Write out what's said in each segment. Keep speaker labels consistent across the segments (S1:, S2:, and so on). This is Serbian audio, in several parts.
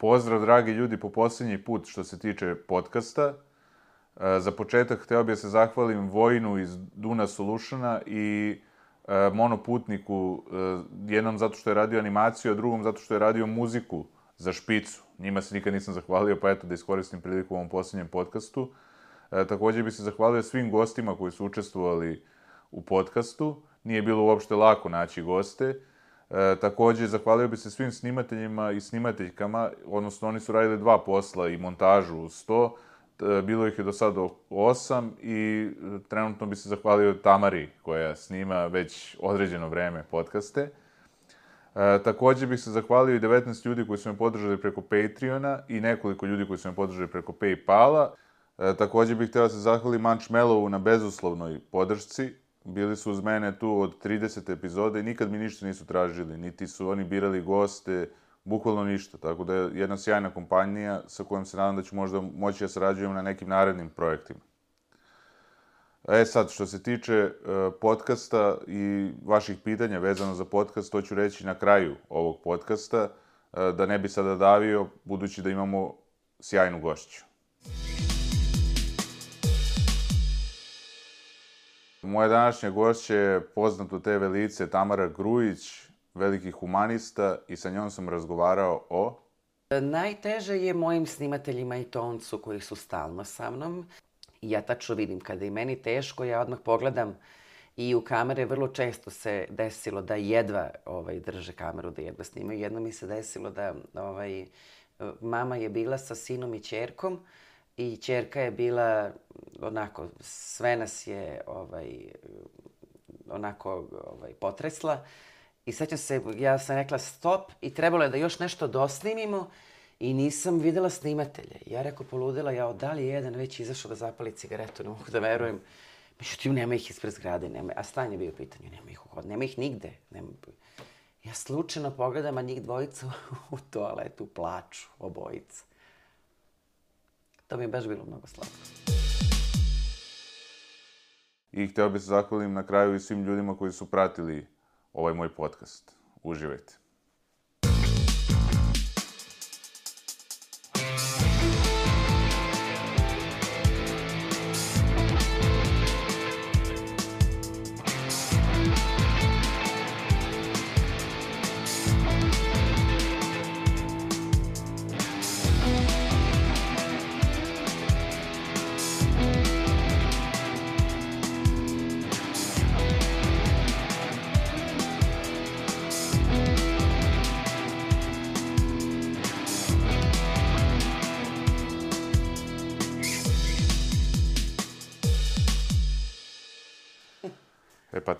S1: pozdrav, dragi ljudi, po posljednji put što se tiče podcasta. E, za početak hteo bih da se zahvalim Vojinu iz Duna Solutiona i e, Monoputniku, e, jednom zato što je radio animaciju, a drugom zato što je radio muziku za špicu. Njima se nikad nisam zahvalio, pa eto da iskoristim priliku u ovom posljednjem podcastu. Takođe bih se zahvalio svim gostima koji su učestvovali u podcastu. Nije bilo uopšte lako naći goste. E, takođe, zahvalio bih se svim snimateljima i snimateljkama, odnosno oni su radili dva posla i montažu uz to. E, bilo ih je do sada osam i e, trenutno bi se zahvalio Tamari koja snima već određeno vreme podcaste. E, takođe bih se zahvalio i 19 ljudi koji su me podržali preko Patreona i nekoliko ljudi koji su me podržali preko Paypala. E, takođe bih hteo da se zahvalim Manchmellovu na bezuslovnoj podršci. Bili su uz mene tu od 30 epizode i nikad mi ništa nisu tražili, niti su oni birali goste, bukvalno ništa. Tako da je jedna sjajna kompanija sa kojom se nadam da ću možda moći da sarađujem na nekim narednim projektima. E sad, što se tiče uh, podcasta i vaših pitanja vezano za podcast, to ću reći na kraju ovog podcasta, uh, da ne bi sada davio, budući da imamo sjajnu gošću. Moja današnja gošća je poznato TV lice Tamara Grujić, veliki humanista i sa njom sam razgovarao o...
S2: Najteže je mojim snimateljima i toncu koji su stalno sa mnom. Ja tačno vidim kada je meni teško, ja odmah pogledam i u kamere vrlo često se desilo da jedva ovaj, drže kameru, da jedva snimaju. Jedno mi se desilo da ovaj, mama je bila sa sinom i čerkom i čerka je bila onako, sve nas je ovaj, onako ovaj, potresla. I sećam se, ja sam rekla stop i trebalo je da još nešto dosnimimo i nisam videla snimatelje. Ja rekao, poludela, ja, da li je jedan već izašao da zapali cigaretu, ne mogu da verujem. Međutim, nema ih ispred zgrade, nema, a stanje je bio u pitanju, nema ih u hod, nema ih nigde. Nema, ja slučajno pogledam, a njih dvojica u toaletu plaču, obojica. To mi je baš bilo mnogo slatko.
S1: I hteo bih se zahvalim na kraju i svim ljudima koji su pratili ovaj moj podcast. Uživajte.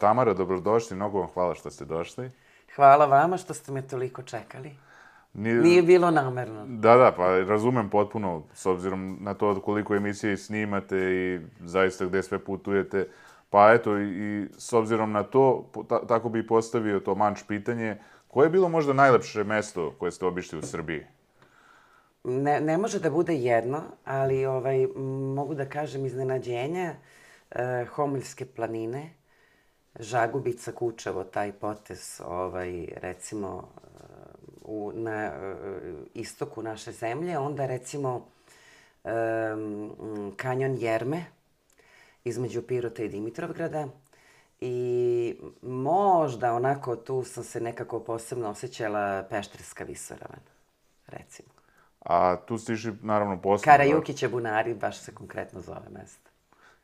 S1: Tamara, dobrodošli, mnogo vam hvala što ste došli.
S2: Hvala vama što ste me toliko čekali.
S1: Nije,
S2: Nije bilo namerno.
S1: Da, da, pa razumem potpuno, s obzirom na to koliko emisije snimate i zaista gde sve putujete. Pa eto, i, s obzirom na to, ta, tako bi postavio to manč pitanje, koje je bilo možda najlepše mesto koje ste obišli u Srbiji?
S2: Ne, ne može da bude jedno, ali ovaj, mogu da kažem iznenađenja. E, Homoljske planine, Žagubica, Kučevo, taj potez, ovaj, recimo, u, na istoku naše zemlje. Onda, recimo, e, m, kanjon Jerme, između Pirota i Dimitrovgrada. I možda onako tu sam se nekako posebno osjećala Pešterska visoravan, recimo.
S1: A tu išli, naravno, poslom.
S2: Kara
S1: da?
S2: Jukića Bunari, baš se konkretno zove mesto.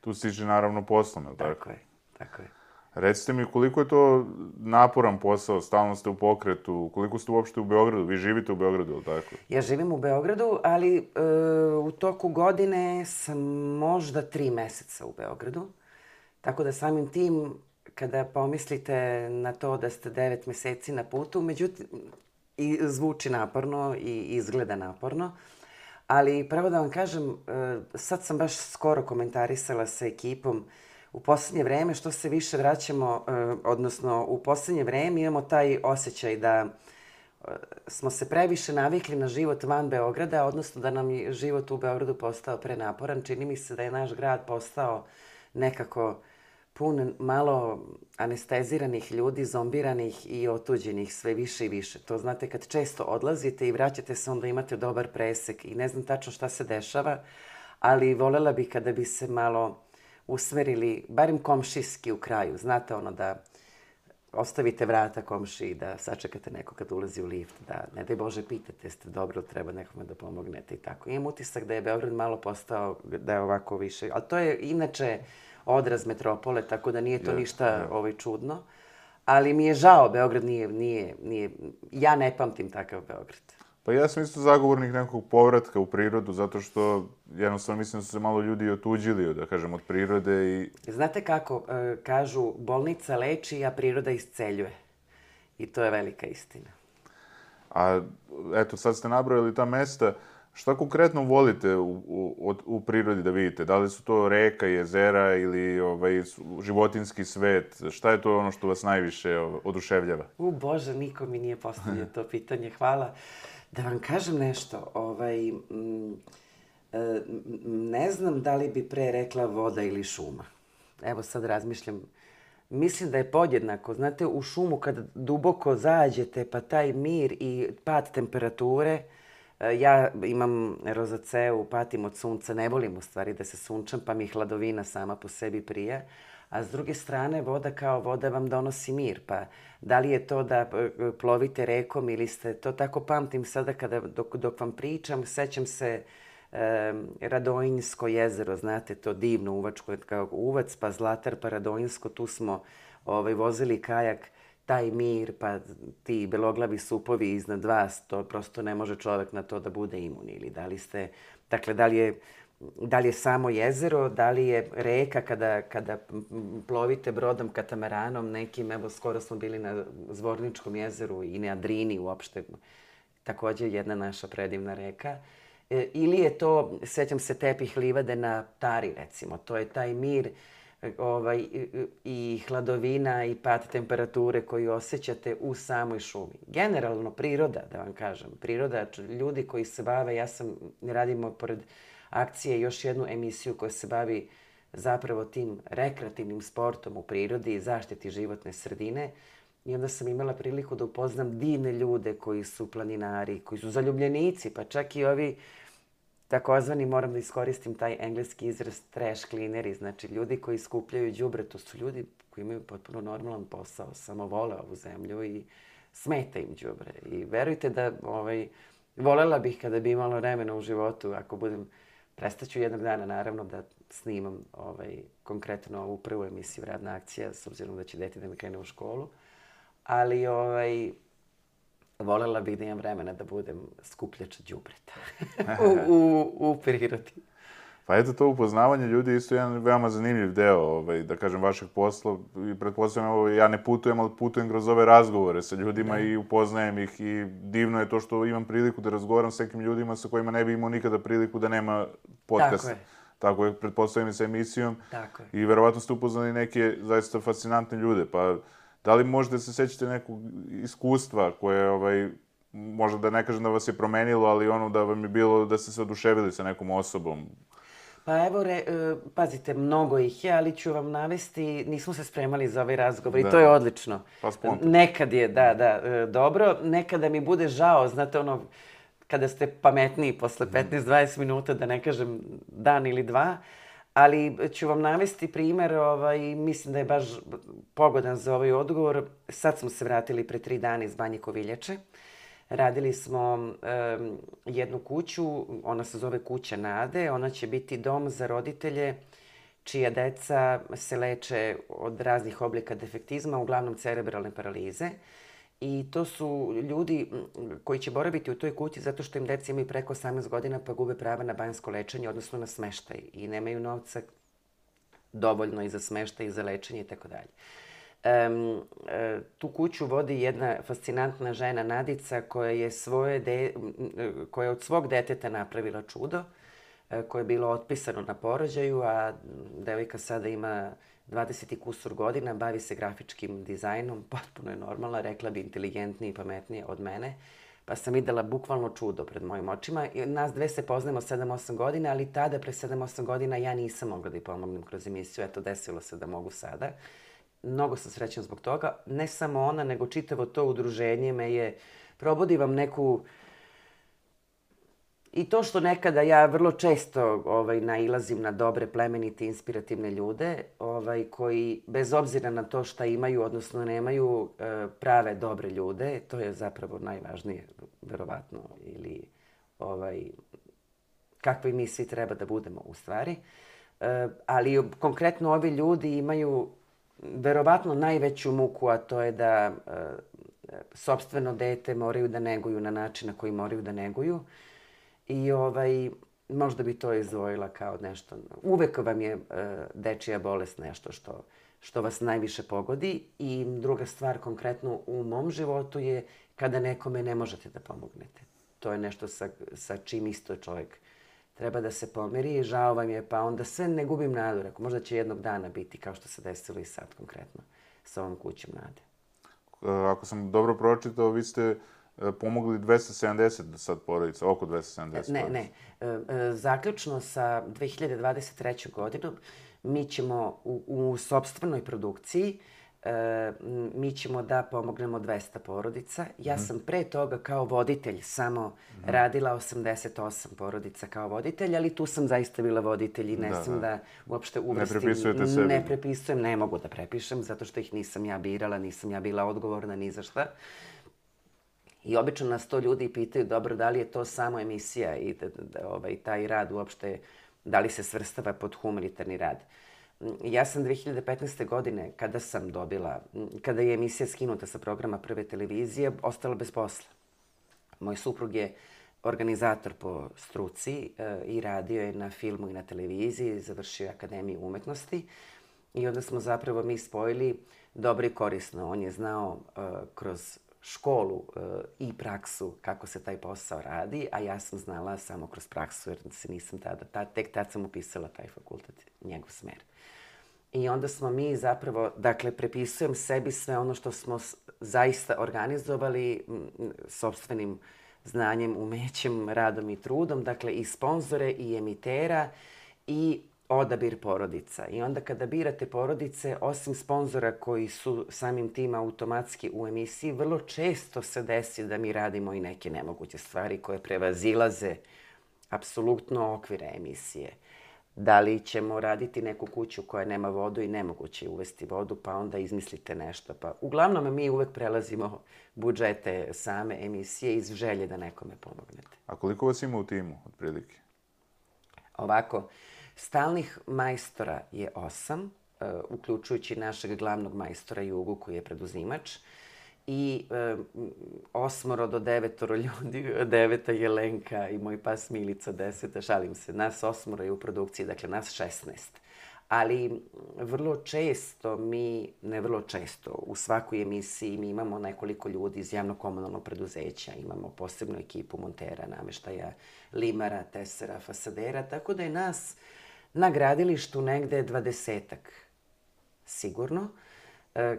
S1: Tu išli, naravno, li tako?
S2: Tako je, tako je.
S1: Recite mi, koliko je to naporan posao, stalno ste u pokretu, koliko ste uopšte u Beogradu? Vi živite u Beogradu, je li tako?
S2: Ja živim u Beogradu, ali e, u toku godine sam možda tri meseca u Beogradu. Tako da samim tim, kada pomislite na to da ste devet meseci na putu, međutim, i zvuči naporno i izgleda naporno, ali pravo da vam kažem, e, sad sam baš skoro komentarisala sa ekipom u poslednje vreme, što se više vraćamo, e, odnosno u poslednje vreme imamo taj osjećaj da e, smo se previše navikli na život van Beograda, odnosno da nam je život u Beogradu postao prenaporan. Čini mi se da je naš grad postao nekako pun malo anesteziranih ljudi, zombiranih i otuđenih sve više i više. To znate kad često odlazite i vraćate se, onda imate dobar presek i ne znam tačno šta se dešava, ali volela bih kada bi se malo usmerili, barim komšijski u kraju. Znate ono da ostavite vrata komšiji, da sačekate neko kad ulazi u lift, da ne daj Bože pitate ste dobro, treba nekome da pomognete i tako. Imam utisak da je Beograd malo postao, da je ovako više, ali to je inače odraz metropole, tako da nije to
S1: Je,
S2: ništa
S1: je.
S2: ovaj, čudno. Ali mi je žao, Beograd nije, nije, nije, ja ne pamtim takav Beograd.
S1: Pa ja sam isto zagovornik nekog povratka u prirodu, zato što jednostavno mislim da su se malo ljudi otuđili, da kažem, od prirode i
S2: Znate kako, e, kažu, bolnica leči, a priroda isceljuje. I to je velika istina.
S1: A eto, sad ste nabrojali ta mesta. Šta konkretno volite u, u, u prirodi da vidite? Da li su to reka, jezera ili ovaj, životinski svet? Šta je to ono što vas najviše ovaj, oduševljava?
S2: U Bože, niko mi nije postavio to pitanje, hvala. Da vam kažem nešto, ovaj, mm, e, m, ne znam da li bi pre rekla voda ili šuma. Evo sad razmišljam, mislim da je podjednako. Znate, u šumu kad duboko zađete, pa taj mir i pad temperature, e, ja imam rozaceu, patim od sunca, ne volim u stvari da se sunčam, pa mi hladovina sama po sebi prija. A s druge strane, voda kao voda vam donosi mir. Pa da li je to da e, plovite rekom ili ste, to tako pamtim sada kada, dok, dok vam pričam, sećam se e, Radojinsko jezero, znate, to divno uvačko, kao uvac, pa Zlatar, pa Radojinsko, tu smo ovaj, vozili kajak, taj mir, pa ti beloglavi supovi iznad vas, to prosto ne može čovek na to da bude imun. Ili da li ste, dakle, da li je da li je samo jezero, da li je reka kada, kada plovite brodom, katamaranom nekim, evo skoro smo bili na Zvorničkom jezeru i na Drini uopšte, takođe jedna naša predivna reka. E, ili je to, sećam se tepih livade na Tari recimo, to je taj mir ovaj, i, hladovina i pad temperature koju osjećate u samoj šumi. Generalno priroda, da vam kažem, priroda, ljudi koji se bave, ja sam, radimo pored akcije još jednu emisiju koja se bavi zapravo tim rekreativnim sportom u prirodi i zaštiti životne sredine. I onda sam imala priliku da upoznam divne ljude koji su planinari, koji su zaljubljenici, pa čak i ovi takozvani, moram da iskoristim taj engleski izraz, trash cleaneri, znači ljudi koji skupljaju đubre, to su ljudi koji imaju potpuno normalan posao, samo vole ovu zemlju i smeta im đubre. I verujte da ovaj, volela bih kada bi imala vremena u životu, ako budem, prestaću jednog dana naravno da snimam ovaj, konkretno ovu prvu emisiju Radna akcija, s obzirom da će deti da mi krene u školu. Ali ovaj, volela bih da imam vremena da budem skupljač đubreta u, u, u prirodi.
S1: Pa eto, to upoznavanje ljudi je isto jedan veoma zanimljiv deo, ovaj, da kažem, vašeg posla. I pretpostavljam, ovo, ja ne putujem, ali putujem kroz ove razgovore sa ljudima i upoznajem ih i divno je to što imam priliku da razgovaram sa nekim ljudima sa kojima ne bi imao nikada priliku da nema podcast.
S2: Tako je.
S1: Tako je, pretpostavljam i sa emisijom.
S2: Tako je.
S1: I verovatno ste upoznali neke zaista fascinantne ljude, pa da li možete se sećate nekog iskustva koje, ovaj, možda da ne kažem da vas je promenilo, ali ono da vam je bilo da ste se oduševili sa nekom osobom?
S2: Pa evo, re, e, pazite, mnogo ih je, ali ću vam navesti, nismo se spremali za ovaj razgovor
S1: Da.
S2: i to je odlično.
S1: Pa spontano.
S2: Nekad je, da, da, e, dobro, nekada mi bude žao, znate ono, kada ste pametniji posle 15-20 minuta, da ne kažem dan ili dva, ali ću vam navesti primer, ovaj, mislim da je baš pogodan za ovaj odgovor. Sad smo se vratili pre tri dana iz Banje Koviljače. Radili smo em, jednu kuću, ona se zove Kuća Nade, ona će biti dom za roditelje čija deca se leče od raznih oblika defektizma, uglavnom cerebralne paralize. I to su ljudi koji će boraviti u toj kući zato što im deca imaju preko 18 godina pa gube prava na banjsko lečenje, odnosno na smeštaj i nemaju novca dovoljno i za smeštaj i za lečenje i tako dalje. E, tu kuću vodi jedna fascinantna žena Nadica koja je svoje de, koja je od svog deteta napravila čudo e, koje je bilo otpisano na porođaju, a devojka sada ima 20 i kusur godina, bavi se grafičkim dizajnom, potpuno je normalna, rekla bi inteligentnije i pametnije od mene. Pa sam videla bukvalno čudo pred mojim očima. I nas dve se poznajemo 7-8 godina, ali tada, pre 7-8 godina, ja nisam mogla da ih pomognem kroz emisiju. Eto, desilo se da mogu sada. Mnogo sam srećna zbog toga. Ne samo ona, nego čitavo to udruženje me je... Probodi vam neku I to što nekada ja vrlo često ovaj, nailazim na dobre, plemenite, inspirativne ljude, ovaj, koji bez obzira na to šta imaju, odnosno nemaju, e, prave dobre ljude, to je zapravo najvažnije, verovatno, ili ovaj, kakvi mi svi treba da budemo u stvari. E, ali konkretno ovi ljudi imaju verovatno najveću muku, a to je da e, sobstveno dete moraju da neguju na način na koji moraju da neguju I ovaj, možda bi to izdvojila kao nešto. Uvek vam je uh, dečija bolest nešto što, što vas najviše pogodi i druga stvar konkretno u mom životu je kada nekome ne možete da pomognete. To je nešto sa, sa čim isto čovjek treba da se pomeri i žao vam je, pa onda sve ne gubim nadu. Rekao, možda će jednog dana biti kao što se desilo i sad konkretno sa ovom kućom nade.
S1: Ako sam dobro pročitao, vi ste E, pomogli 270 do sad porodica, oko 270
S2: Ne, ne. E, e, zaključno sa 2023. godinom mi ćemo u, u sobstvenoj produkciji mi ćemo da pomognemo 200 porodica. Ja mm. sam pre toga kao voditelj samo mm. radila 88 porodica kao voditelj, ali tu sam zaista bila voditelj i ne da, sam da. da uopšte uvrstim.
S1: Ne prepisujete sebi.
S2: Ne prepisujem, ne mogu da prepišem, zato što ih nisam ja birala, nisam ja bila odgovorna ni za šta. Uh, I obično nas to ljudi pitaju, dobro, da li je to samo emisija i da, da, da, ovaj, taj rad uopšte, da li se svrstava pod humanitarni rad. Ja sam 2015. godine, kada sam dobila, kada je emisija skinuta sa programa prve televizije, ostala bez posla. Moj suprug je organizator po struci e, i radio je na filmu i na televiziji, završio je Akademiju umetnosti i onda smo zapravo mi spojili dobro i korisno. On je znao e, kroz školu e, i praksu kako se taj posao radi, a ja sam znala samo kroz praksu jer se nisam tada, ta, tek tad sam upisala taj fakultet, njegov smer. I onda smo mi zapravo, dakle, prepisujem sebi sve ono što smo zaista organizovali sobstvenim znanjem, umećem, radom i trudom, dakle i sponzore i emitera i odabir porodica. I onda kada birate porodice, osim sponzora koji su samim tim automatski u emisiji, vrlo često se desi da mi radimo i neke nemoguće stvari koje prevazilaze apsolutno okvire emisije. Da li ćemo raditi neku kuću koja nema vodu i nemoguće je uvesti vodu, pa onda izmislite nešto. Pa uglavnom mi uvek prelazimo budžete same emisije iz želje da nekome pomognete.
S1: A koliko vas ima u timu, otprilike?
S2: Ovako, Stalnih majstora je osam, uh, uključujući našeg glavnog majstora Jugu koji je preduzimač i uh, osmoro do devetoro ljudi, deveta je Lenka i moj pas Milica deseta, šalim se, nas osmoro je u produkciji, dakle nas šestnest. Ali vrlo često mi, ne vrlo često, u svakoj emisiji mi imamo nekoliko ljudi iz javno-komunalnog preduzeća, imamo posebnu ekipu montera, nameštaja, limara, tesera, fasadera, tako da je nas na gradilištu negde dvadesetak, sigurno. E,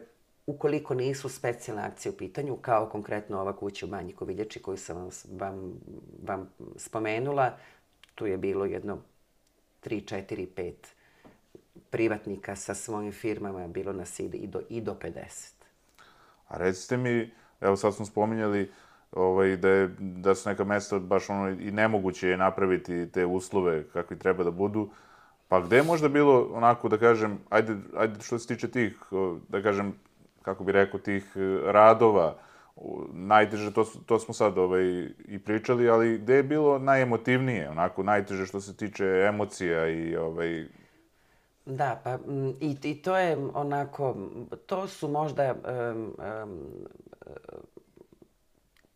S2: ukoliko nisu specijalne akcije u pitanju, kao konkretno ova kuća u Banji Koviljači koju sam vam, vam, vam spomenula, tu je bilo jedno 3, 4, 5 privatnika sa svojim firmama, bilo nas i do, i do 50.
S1: A recite mi, evo sad smo spominjali ovaj, da, je, da su neka mesta baš ono i nemoguće je napraviti te uslove kakvi treba da budu. Pa gde je možda bilo onako, da kažem, ajde, ajde što se tiče tih, da kažem, kako bi rekao, tih e, radova, najteže, to, to smo sad ovaj, i pričali, ali gde je bilo najemotivnije, onako, najteže što se tiče emocija i ovaj...
S2: Da, pa i, i to je onako, to su možda um, um,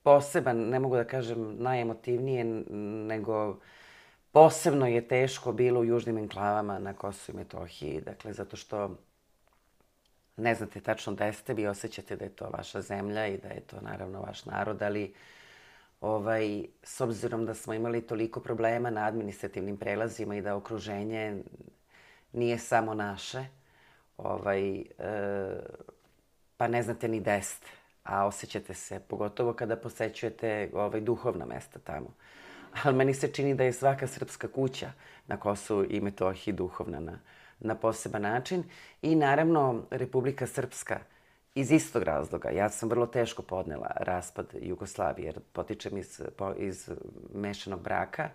S2: poseban, ne mogu da kažem najemotivnije, nego Posebno je teško bilo u južnim enklavama na Kosovo i Metohiji, dakle, zato što ne znate tačno da jeste, vi osjećate da je to vaša zemlja i da je to naravno vaš narod, ali ovaj, s obzirom da smo imali toliko problema na administrativnim prelazima i da okruženje nije samo naše, ovaj, e, pa ne znate ni da jeste. a osjećate se, pogotovo kada posećujete ovaj, duhovna mesta tamo. Ali meni se čini da je svaka srpska kuća na Kosovu i Metohiji duhovna na, na poseban način. I naravno, Republika Srpska iz istog razloga. Ja sam vrlo teško podnela raspad Jugoslavije, jer potičem iz, po, iz mešanog braka.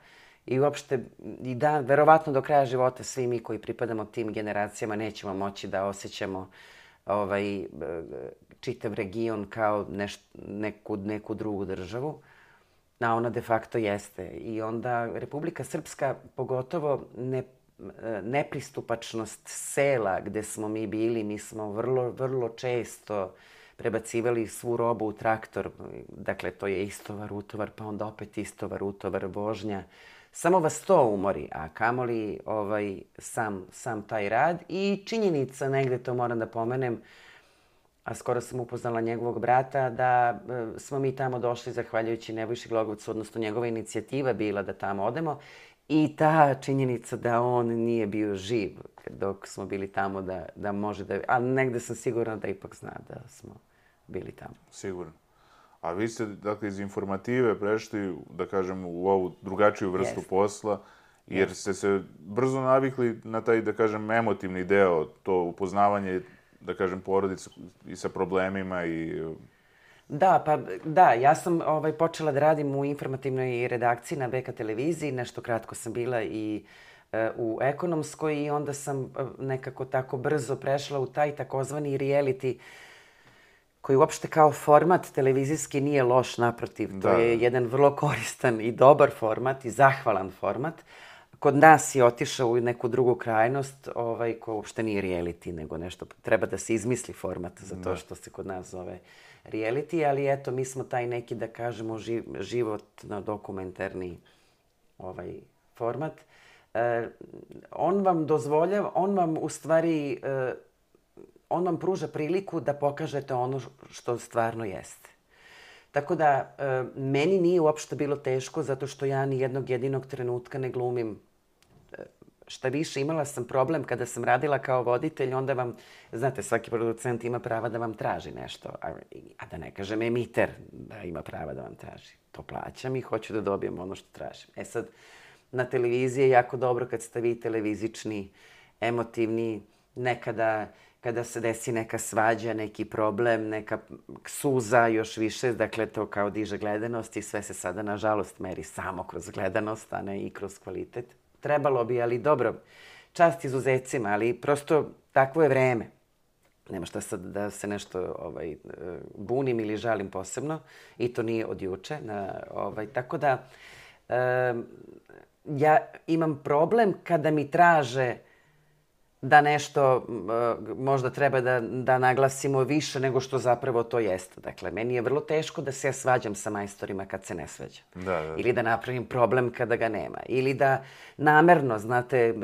S2: I uopšte, i da, verovatno do kraja života svi mi koji pripadamo tim generacijama nećemo moći da osjećamo ovaj, čitav region kao neš, neku, neku drugu državu, a ona de facto jeste. I onda Republika Srpska, pogotovo ne, nepristupačnost sela gde smo mi bili, mi smo vrlo, vrlo često prebacivali svu robu u traktor, dakle to je istovar, utovar, pa onda opet istovar, utovar, vožnja. Samo vas to umori, a kamoli ovaj, sam, sam taj rad. I činjenica, negde to moram da pomenem, a skoro sam upoznala njegovog brata, da e, smo mi tamo došli zahvaljujući Nebojši Glogovcu, odnosno njegova inicijativa bila da tamo odemo. I ta činjenica da on nije bio živ dok smo bili tamo, da, da može da... Ali negde sam sigurna da ipak zna da smo bili tamo.
S1: Sigurno. A vi ste, dakle, iz informative prešli, da kažem, u ovu drugačiju vrstu yes. posla, jer ste se brzo navikli na taj, da kažem, emotivni deo, to upoznavanje, da kažem, porodice i sa problemima i...
S2: Da, pa da, ja sam ovaj, počela da radim u informativnoj redakciji na BK televiziji, nešto kratko sam bila i e, u ekonomskoj i onda sam e, nekako tako brzo prešla u taj takozvani reality koji uopšte kao format televizijski nije loš, naprotiv. Da. To je jedan vrlo koristan i dobar format i zahvalan format. Kod nas je otišao u neku drugu krajnost, ovaj, ko uopšte nije reality, nego nešto, treba da se izmisli format za to da. što se kod nas zove reality, ali eto, mi smo taj neki, da kažemo, živ, životno dokumentarni ovaj, format. E, on vam dozvoljava, on vam u stvari e, on vam pruža priliku da pokažete ono što stvarno jeste. Tako da, e, meni nije uopšte bilo teško zato što ja ni jednog jedinog trenutka ne glumim. Šta više, imala sam problem kada sam radila kao voditelj, onda vam, znate, svaki producent ima prava da vam traži nešto, a, a da ne kažem emiter da ima prava da vam traži. To plaćam i hoću da dobijem ono što tražim. E sad, na televiziji je jako dobro kad ste vi televizični, emotivni, nekada kada se desi neka svađa, neki problem, neka suza još više, dakle to kao diže gledanost i sve se sada nažalost meri samo kroz gledanost, a ne i kroz kvalitet. Trebalo bi, ali dobro, čast izuzecima, ali prosto takvo je vreme. Nema šta sad da se nešto ovaj, bunim ili žalim posebno i to nije od juče. Na, ovaj, tako da um, ja imam problem kada mi traže da nešto možda treba da, da naglasimo više nego što zapravo to jeste. Dakle, meni je vrlo teško da se ja svađam sa majstorima kad se ne svađam.
S1: Da, da.
S2: Ili da napravim problem kada ga nema. Ili da namerno, znate,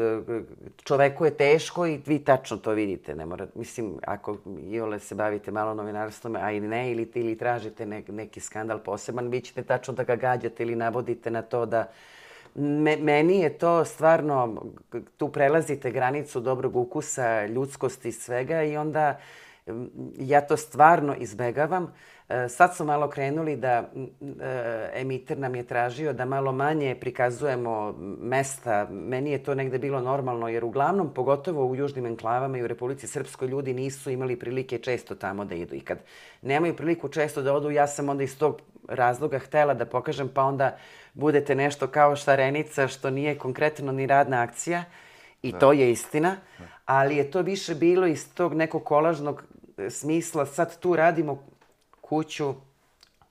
S2: čoveku je teško i vi tačno to vidite. Ne mora, mislim, ako iole se bavite malo novinarstvom, a ili ne, ili, ili tražite ne, neki skandal poseban, vi ćete tačno da ga gađate ili navodite na to da Me, meni je to stvarno, tu prelazite granicu dobrog ukusa, ljudskosti i svega i onda ja to stvarno izbegavam. E, sad su malo krenuli da e, emiter nam je tražio da malo manje prikazujemo mesta. Meni je to negde bilo normalno jer uglavnom, pogotovo u južnim enklavama i u Republici Srpskoj, ljudi nisu imali prilike često tamo da idu. I kad nemaju priliku često da odu, ja sam onda iz tog razloga htela da pokažem, pa onda budete nešto kao štarenica, što nije konkretno ni radna akcija. I da. to je istina. Da. Ali je to više bilo iz tog nekog kolažnog e, smisla. Sad tu radimo kuću,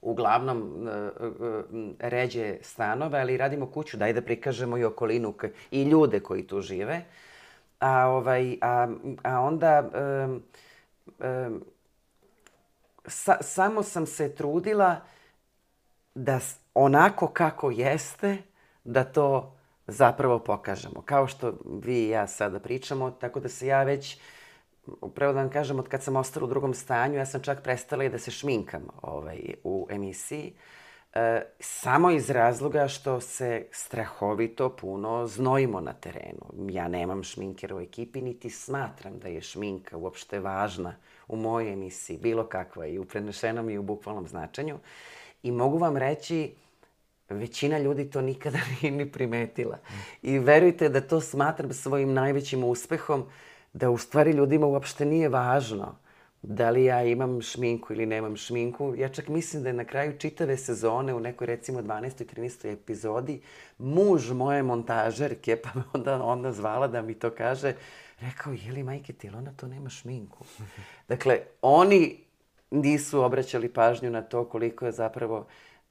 S2: uglavnom e, e, ređe stanove, ali radimo kuću, daj da prikažemo i okolinu i ljude koji tu žive. A, ovaj, a, a onda um, um, sa, samo sam se trudila da onako kako jeste, da to zapravo pokažemo. Kao što vi i ja sada pričamo, tako da se ja već, upravo da vam kažem, od kad sam ostala u drugom stanju, ja sam čak prestala i da se šminkam ovaj, u emisiji. E, samo iz razloga što se strahovito puno znojimo na terenu. Ja nemam šminkera u ekipi, niti smatram da je šminka uopšte važna u mojoj emisiji, bilo kakva, i u prenešenom i u bukvalnom značenju. I mogu vam reći, većina ljudi to nikada nije ni primetila. I verujte da to smatram svojim najvećim uspehom, da u stvari ljudima uopšte nije važno da li ja imam šminku ili nemam šminku. Ja čak mislim da je na kraju čitave sezone, u nekoj recimo 12. i 13. epizodi, muž moje montažerke, pa me onda, onda zvala da mi to kaže, rekao, je li majke ti, ona to nema šminku? dakle, oni nisu obraćali pažnju na to koliko je zapravo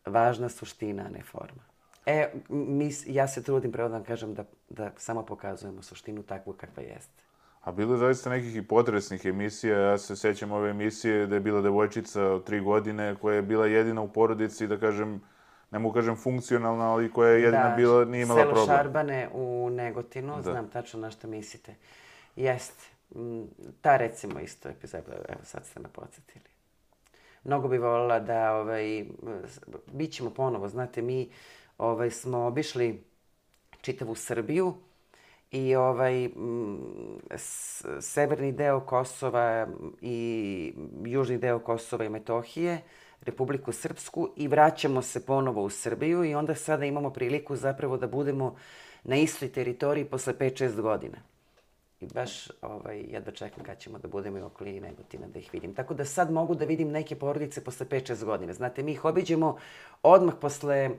S2: važna suština, a ne forma. E, mi, ja se trudim, pravo da vam kažem, da, da samo pokazujemo suštinu takvu kakva jeste.
S1: A bilo je zaista nekih i potresnih emisija. Ja se sećam ove emisije da je bila devojčica od tri godine koja je bila jedina u porodici, da kažem, ne mogu kažem funkcionalna, ali koja je jedina da, bila, nije imala
S2: selo
S1: problem.
S2: Selo Šarbane u Negotinu, da. znam tačno na što mislite. Jeste. Mm, ta recimo isto epizoda, evo sad ste me podsjetili. Mnogo bi volila da, ovaj, bit ćemo ponovo, znate, mi ovaj, smo obišli čitavu Srbiju, i ovaj m, s, severni deo Kosova i južni deo Kosova i Metohije, Republiku Srpsku i vraćamo se ponovo u Srbiju i onda sada imamo priliku zapravo da budemo na istoj teritoriji posle 5-6 godina. I baš ovaj, jedva čekam kad ćemo da budemo i u okolini Negotina da ih vidim. Tako da sad mogu da vidim neke porodice posle 5-6 godina. Znate, mi ih obiđemo odmah posle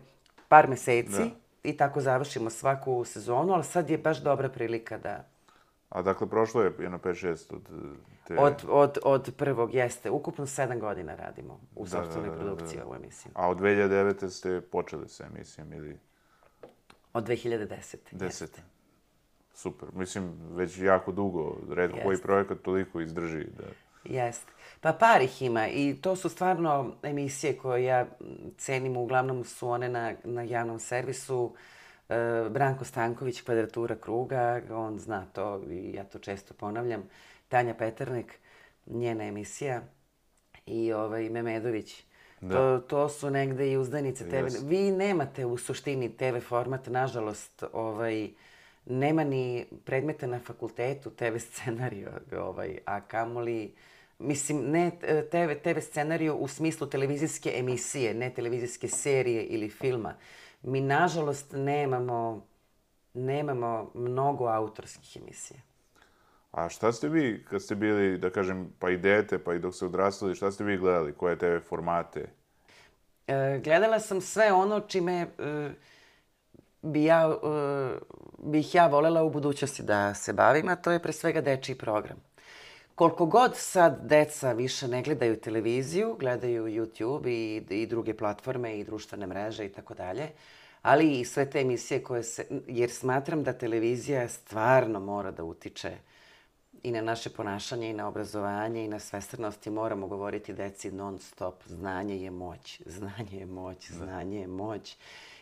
S2: par meseci. Da i tako završimo svaku sezonu, ali sad je baš dobra prilika da...
S1: A dakle, prošlo je jedno 5-6 od
S2: te... Od, od, od prvog, jeste. Ukupno 7 godina radimo u da, sobstvenoj da, da, produkciji da, da. ovu emisiju.
S1: A od 2009. ste počeli sa emisijom ili...
S2: Od 2010.
S1: 10. Jeste. Super. Mislim, već jako dugo. Redko koji projekat toliko izdrži da...
S2: Jeste. Pa par ih ima i to su stvarno emisije koje ja cenim, uglavnom su one na, na javnom servisu. E, Branko Stanković, Kvadratura kruga, on zna to i ja to često ponavljam. Tanja Peternik, njena emisija i ovaj, Memedović. Da. To, to su negde i uzdanice TV. Yes. Vi nemate u suštini TV format, nažalost, ovaj, nema ni predmeta na fakultetu TV scenariju, ovaj, a kamoli mislim, ne TV, TV scenariju u smislu televizijske emisije, ne televizijske serije ili filma. Mi, nažalost, nemamo, nemamo mnogo autorskih emisija.
S1: A šta ste vi, kad ste bili, da kažem, pa i dete, pa i dok ste odrastali, šta ste vi gledali? Koje TV formate?
S2: E, gledala sam sve ono čime e, bi ja, e, bih ja volela u budućnosti da se bavim, a to je pre svega dečiji program koliko god sad deca više ne gledaju televiziju, gledaju YouTube i, i druge platforme i društvene mreže i tako dalje, ali i sve te emisije koje se... Jer smatram da televizija stvarno mora da utiče i na naše ponašanje i na obrazovanje i na svestrnost i moramo govoriti deci non stop. Znanje je moć, znanje je moć, da. znanje je moć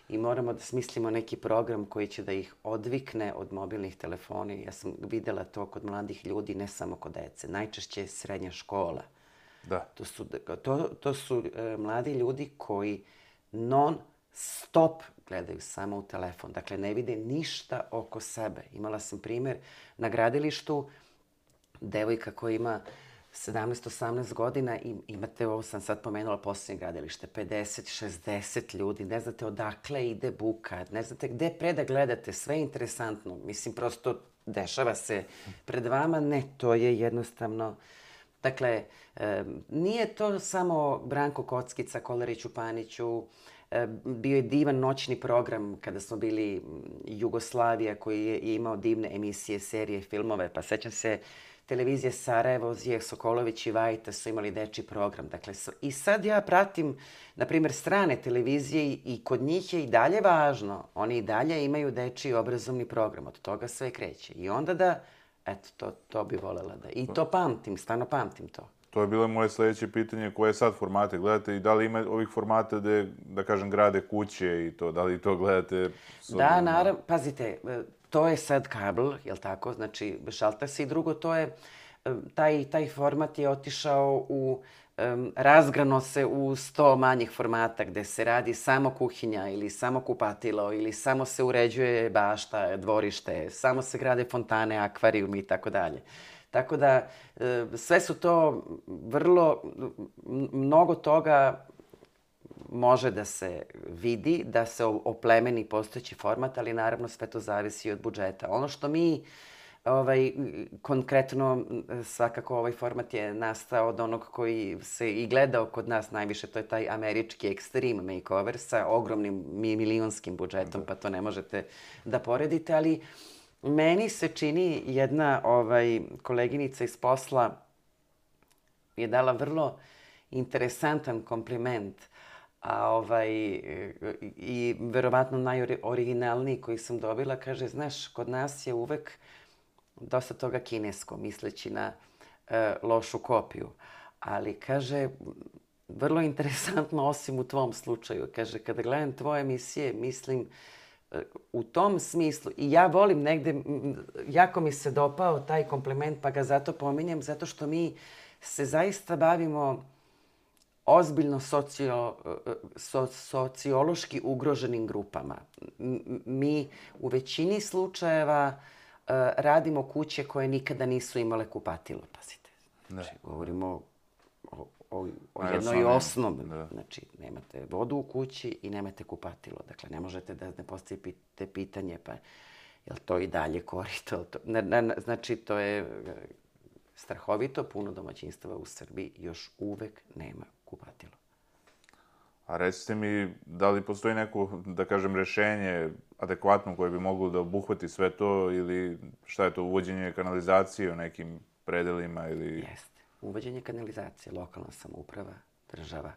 S2: i moramo da smislimo neki program koji će da ih odvikne od mobilnih telefona. Ja sam videla to kod mladih ljudi, ne samo kod dece. Najčešće je srednja škola.
S1: Da.
S2: To su, to, to su e, mladi ljudi koji non stop gledaju samo u telefon. Dakle, ne vide ništa oko sebe. Imala sam primer na gradilištu, devojka koja ima 17-18 godina i imate, ovo sam sad pomenula, posljednje gradilište, 50-60 ljudi, ne znate odakle ide buka, ne znate gde pre da gledate, sve je interesantno. Mislim, prosto dešava se pred vama, ne, to je jednostavno... Dakle, nije to samo Branko Kockica, Kolariću Paniću, bio je divan noćni program kada smo bili Jugoslavija koji je imao divne emisije, serije, filmove, pa sećam se televizije Sarajevo, Zijeh Sokolović i Vajta su imali deči program. Dakle, i sad ja pratim, na primjer, strane televizije i kod njih je i dalje važno. Oni i dalje imaju deči obrazovni program. Od toga sve kreće. I onda da, eto, to, to bi volela da... I to pamtim, stano pamtim to.
S1: To je bilo moje sledeće pitanje, koje sad formate gledate i da li ima ovih formata gde, da kažem, grade kuće i to, da li to gledate?
S2: Da, naravno, pazite, to je sad kabel, jel tako? Znači, šalta se i drugo, to je, taj, taj format je otišao u, um, razgrano se u sto manjih formata gde se radi samo kuhinja ili samo kupatilo ili samo se uređuje bašta, dvorište, samo se grade fontane, akvarijum i tako dalje. Tako da, sve su to vrlo, mnogo toga može da se vidi, da se oplemeni postojeći format, ali naravno sve to zavisi od budžeta. Ono što mi ovaj, konkretno svakako ovaj format je nastao od onog koji se i gledao kod nas najviše, to je taj američki extreme makeover sa ogromnim milionskim budžetom, pa to ne možete da poredite, ali meni se čini jedna ovaj, koleginica iz posla je dala vrlo interesantan kompliment a ovaj, i verovatno najoriginalniji koji sam dobila, kaže, znaš, kod nas je uvek dosta toga kinesko, misleći na e, lošu kopiju. Ali, kaže, vrlo interesantno, osim u tvom slučaju, kaže, kada gledam tvoje emisije, mislim, e, u tom smislu, i ja volim negde, jako mi se dopao taj kompliment, pa ga zato pominjem, zato što mi se zaista bavimo ozbiljno socio, so, sociološki ugroženim grupama. Mi u većini slučajeva uh, radimo kuće koje nikada nisu imale kupatilo, pazite. Ne. Znači, govorimo o, o, o jednoj osnovi. Da. Znači, nemate vodu u kući i nemate kupatilo. Dakle, ne možete da ne postavite pitanje, pa je li to i dalje korito? To, ne, znači, to je strahovito. Puno domaćinstava u Srbiji još uvek nema kupatilo.
S1: A recite mi, da li postoji neko, da kažem, rešenje adekvatno koje bi moglo da obuhvati sve to ili šta je to, uvođenje kanalizacije u nekim predelima ili...
S2: Jeste. Uvođenje kanalizacije, lokalna samouprava, država.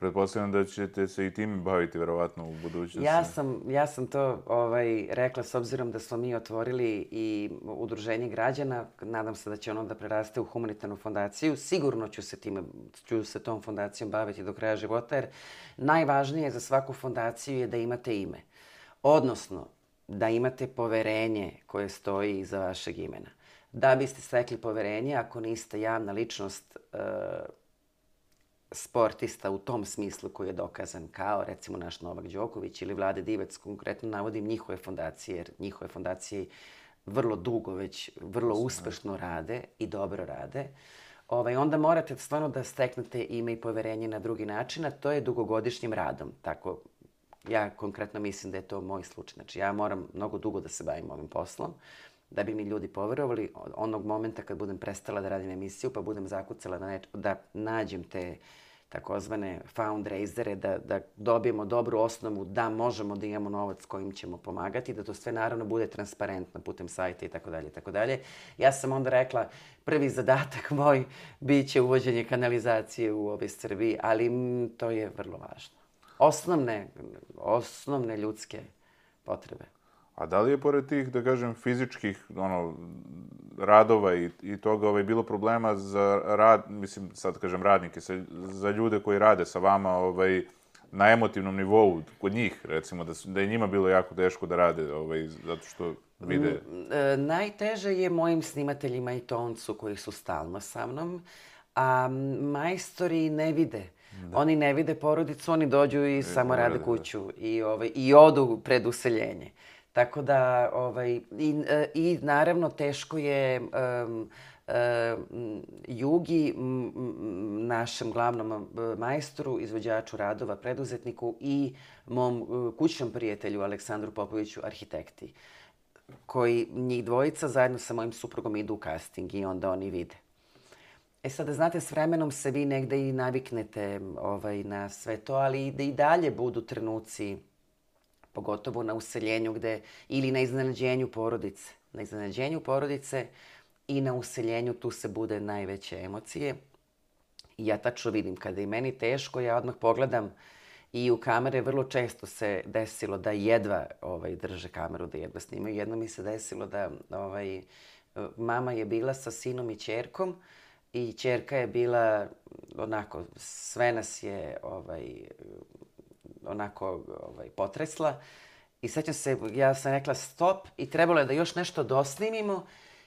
S1: Pretpostavljam da ćete se i tim baviti verovatno u budućnosti.
S2: Ja sam, ja sam to ovaj, rekla s obzirom da smo mi otvorili i udruženje građana. Nadam se da će ono da preraste u humanitarnu fondaciju. Sigurno ću se, time, ću se tom fondacijom baviti do kraja života jer najvažnije za svaku fondaciju je da imate ime. Odnosno, da imate poverenje koje stoji iza vašeg imena. Da biste stekli poverenje, ako niste javna ličnost, uh, sportista u tom smislu koji je dokazan kao recimo naš Novak Đoković ili Vlade Divec, konkretno navodim njihove fondacije, jer njihove fondacije vrlo dugo već, vrlo uspešno rade i dobro rade, ovaj, onda morate stvarno da steknete ime i poverenje na drugi način, a to je dugogodišnjim radom. Tako, ja konkretno mislim da je to moj slučaj. Znači, ja moram mnogo dugo da se bavim ovim poslom, da bi mi ljudi poverovali onog momenta kad budem prestala da radim emisiju, pa budem zakucala da, neč, da nađem te takozvane fundraisere, da, da dobijemo dobru osnovu da možemo da imamo novac kojim ćemo pomagati, da to sve naravno bude transparentno putem sajta i tako dalje, tako dalje. Ja sam onda rekla, prvi zadatak moj biće uvođenje kanalizacije u ove Srbiji, ali m, to je vrlo važno. Osnovne, osnovne ljudske potrebe.
S1: A da li je pored tih, da kažem, fizičkih ono, radova i, i toga ovaj, bilo problema za rad, mislim, sad kažem radnike, sa, za ljude koji rade sa vama ovaj, na emotivnom nivou, kod njih, recimo, da, da je njima bilo jako teško da rade, ovaj, zato što vide...
S2: Mm, e, najteže je mojim snimateljima i toncu koji su stalno sa mnom, a majstori ne vide. Da. Oni ne vide porodicu, oni dođu i, I samo rade da. kuću da. i, ovaj, i odu pred useljenje. Tako da, ovaj, i, e, i naravno teško je um, um, Jugi, našem glavnom majstoru, izvođaču radova, preduzetniku i mom e, kućnom prijatelju Aleksandru Popoviću, arhitekti, koji njih dvojica zajedno sa mojim suprugom idu u casting i onda oni vide. E sada, znate, s vremenom se vi negde i naviknete ovaj, na sve to, ali da i dalje budu trenuci pogotovo na useljenju gde, ili na iznenađenju porodice. Na iznenađenju porodice i na useljenju tu se bude najveće emocije. I ja tačno vidim, kada je meni teško, ja odmah pogledam i u kamere vrlo često se desilo da jedva ovaj, drže kameru, da jedva snimaju. Jedno mi se desilo da ovaj, mama je bila sa sinom i čerkom i čerka je bila onako, sve nas je ovaj, onako ovaj, potresla. I sećam se, ja sam rekla stop i trebalo je da još nešto dosnimimo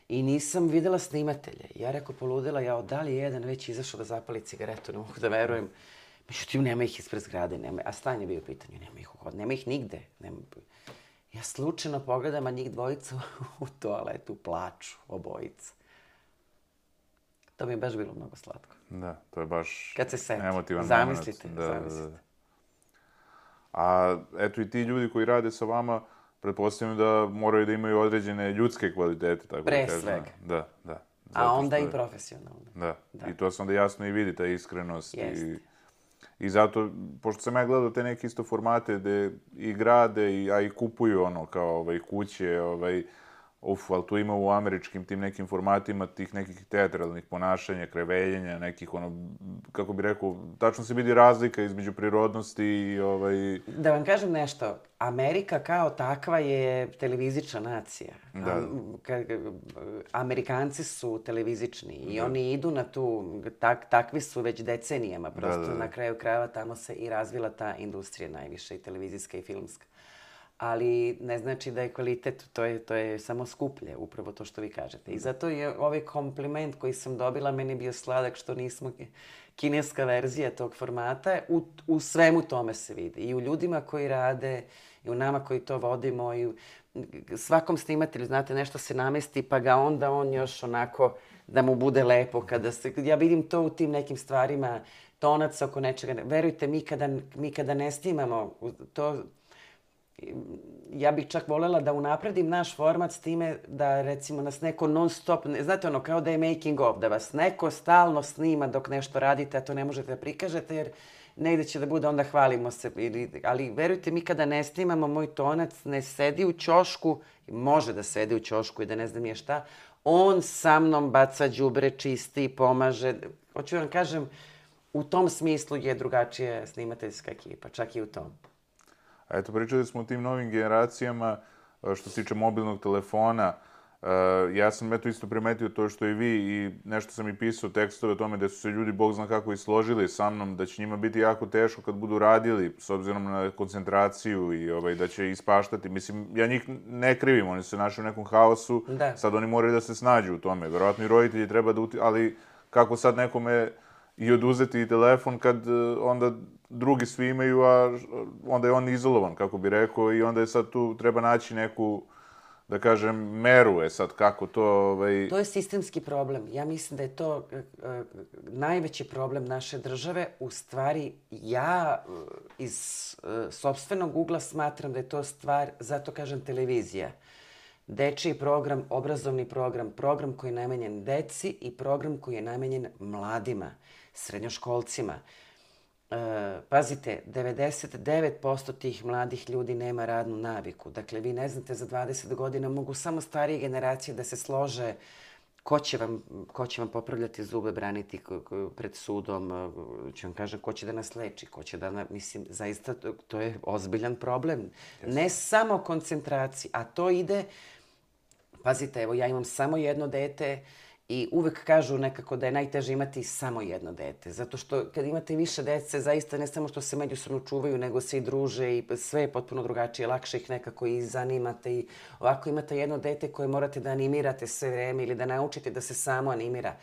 S2: i nisam videla snimatelje. Ja rekao, poludela, ja da li je jedan već izašao da zapali cigaretu, ne mogu da verujem. Međutim, nema ih ispred zgrade, nema, a stan je bio u pitanju, nema ih u nema ih nigde. Nema... Ja slučajno pogledam, a njih dvojica u toaletu plaču, obojica. To mi je baš bilo mnogo slatko.
S1: Da, to je baš
S2: Kad se seti.
S1: emotivan
S2: Zamislite.
S1: Da,
S2: zamislite.
S1: Da, da. A eto i ti ljudi koji rade sa vama, pretpostavljam da moraju da imaju određene ljudske kvalitete, tako
S2: Pre
S1: da kažem.
S2: svega.
S1: Da, da.
S2: A
S1: Zato
S2: onda
S1: što
S2: i
S1: je-
S2: profesionalno.
S1: Da.
S2: Da.
S1: i to se onda jasno i vidi, ta iskrenost. I,
S2: Jeste.
S1: I zato, pošto sam ja gledao te neke isto formate gde i grade, i, a i kupuju ono kao ovaj, kuće, ovaj, uf, ali tu ima u američkim tim nekim formatima tih nekih teatralnih ponašanja, kreveljenja, nekih ono, kako bi rekao, tačno se vidi razlika između prirodnosti i ovaj,
S2: Da vam kažem nešto, Amerika kao takva je televizična nacija.
S1: Da.
S2: Am- ka- Amerikanci su televizični i oni idu na tu, tak, takvi su već decenijama. Prosto
S1: da, da.
S2: na kraju krajeva tamo se i razvila ta industrija najviše, i televizijska i filmska. Ali ne znači da je kvalitet, to je, to je samo skuplje, upravo to što vi kažete. I zato je ovaj kompliment koji sam dobila meni bio sladak što nismo ki- kineska verzija tog formata. U, u svemu tome se vidi. I u ljudima koji rade, i u nama koji to vodimo, i u svakom snimatelju, znate, nešto se namesti, pa ga onda on još onako da mu bude lepo kada se... Ja vidim to u tim nekim stvarima, tonac oko nečega. Verujte, mi kada, mi kada ne snimamo, to ja bih čak volela da unapredim naš format s time da recimo nas neko non stop, ne, znate ono kao da je making of, da vas neko stalno snima dok nešto radite, a to ne možete da prikažete jer negde će da bude onda hvalimo se. Ili, ali verujte mi kada ne snimamo, moj tonac ne sedi u ćošku, može da sedi u ćošku i da ne znam je šta, on sa mnom baca đubre, čisti, pomaže. Hoću vam kažem, u tom smislu je drugačija snimateljska ekipa, čak i u tom.
S1: A eto, pričali smo o tim novim generacijama, e, što se tiče mobilnog telefona. E, Ja sam eto isto primetio to što i vi i nešto sam i pisao tekstove o tome da su se ljudi, bog zna kako, i složili sa mnom, da će njima biti jako teško kad budu radili, s obzirom na koncentraciju i ovaj, da će ispaštati. Mislim, ja njih ne krivim, oni su se našli u nekom haosu,
S2: Da.
S1: sad oni moraju da se snađu u tome. Verovatno i roditelji treba da uti... Ali kako sad nekome i oduzeti telefon kad e, onda drugi svi imaju, a onda je on izolovan, kako bi rekao, i onda je sad tu treba naći neku, da kažem, meru je sad kako to, ovaj...
S2: To je sistemski problem. Ja mislim da je to e, e, najveći problem naše države. U stvari, ja iz e, sobstvenog ugla smatram da je to stvar, zato kažem televizija. Dečiji program, obrazovni program, program koji je namenjen deci i program koji je namenjen mladima, srednjoškolcima. E, pazite, 99% tih mladih ljudi nema radnu naviku. Dakle, vi ne znate, za 20 godina mogu samo starije generacije da se slože ko će vam, ko će vam popravljati zube, braniti pred sudom, e, ću vam kažem, ko će da nas leči, ko će da, na, mislim, zaista to, je ozbiljan problem. Ne samo koncentraciji, a to ide, pazite, evo, ja imam samo jedno dete i uvek kažu nekako da je najteže imati samo jedno dete. Zato što kad imate više dece, zaista ne samo što se međusobno čuvaju, nego se i druže i sve je potpuno drugačije. Lakše ih nekako i zanimate i ovako imate jedno dete koje morate da animirate sve vreme ili da naučite da se samo animira.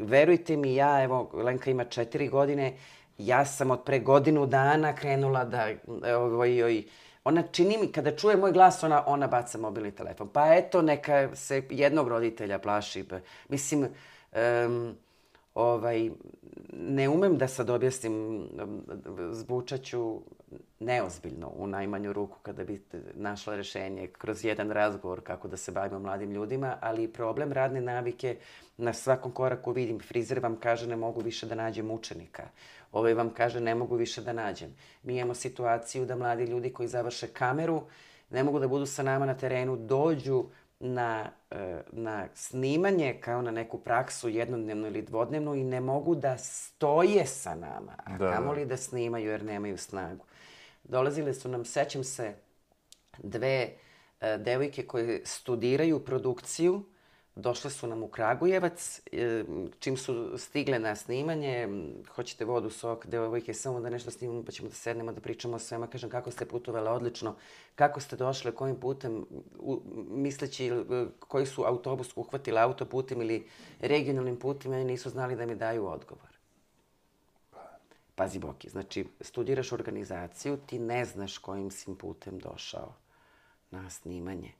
S2: Verujte mi, ja, evo, Lenka ima četiri godine, ja sam od pre godinu dana krenula da, ovaj, ovaj, ona čini mi, kada čuje moj glas, ona, ona baca mobilni telefon. Pa eto, neka se jednog roditelja plaši. Pa, Mislim, em, ovaj, ne umem da sad objasnim, zvučaću neozbiljno u najmanju ruku kada bi našla rešenje kroz jedan razgovor kako da se bavimo mladim ljudima, ali problem radne navike na svakom koraku vidim. Frizer vam kaže ne mogu više da nađem učenika. Ovaj vam kaže ne mogu više da nađem. Mi imamo situaciju da mladi ljudi koji završe kameru ne mogu da budu sa nama na terenu, dođu na, e, na snimanje kao na neku praksu jednodnevnu ili dvodnevnu i ne mogu da stoje sa nama, a
S1: Da,
S2: da, kamoli da snimaju jer nemaju snagu. Dolazile su nam, sećam se, dve e, devojke koje studiraju produkciju, došle su nam u Kragujevac, e, čim su stigle na snimanje, hoćete vodu, sok, devojke, samo da nešto snimamo, pa ćemo da sednemo, da pričamo o svema. Kažem, kako ste putovali odlično, kako ste došle, kojim putem, u, misleći e, koji su autobus uhvatili autoputem ili regionalnim putem, oni nisu znali da mi daju odgovor. Pazi Boki, znači studiraš organizaciju, ti ne znaš kojim si putem došao na snimanje.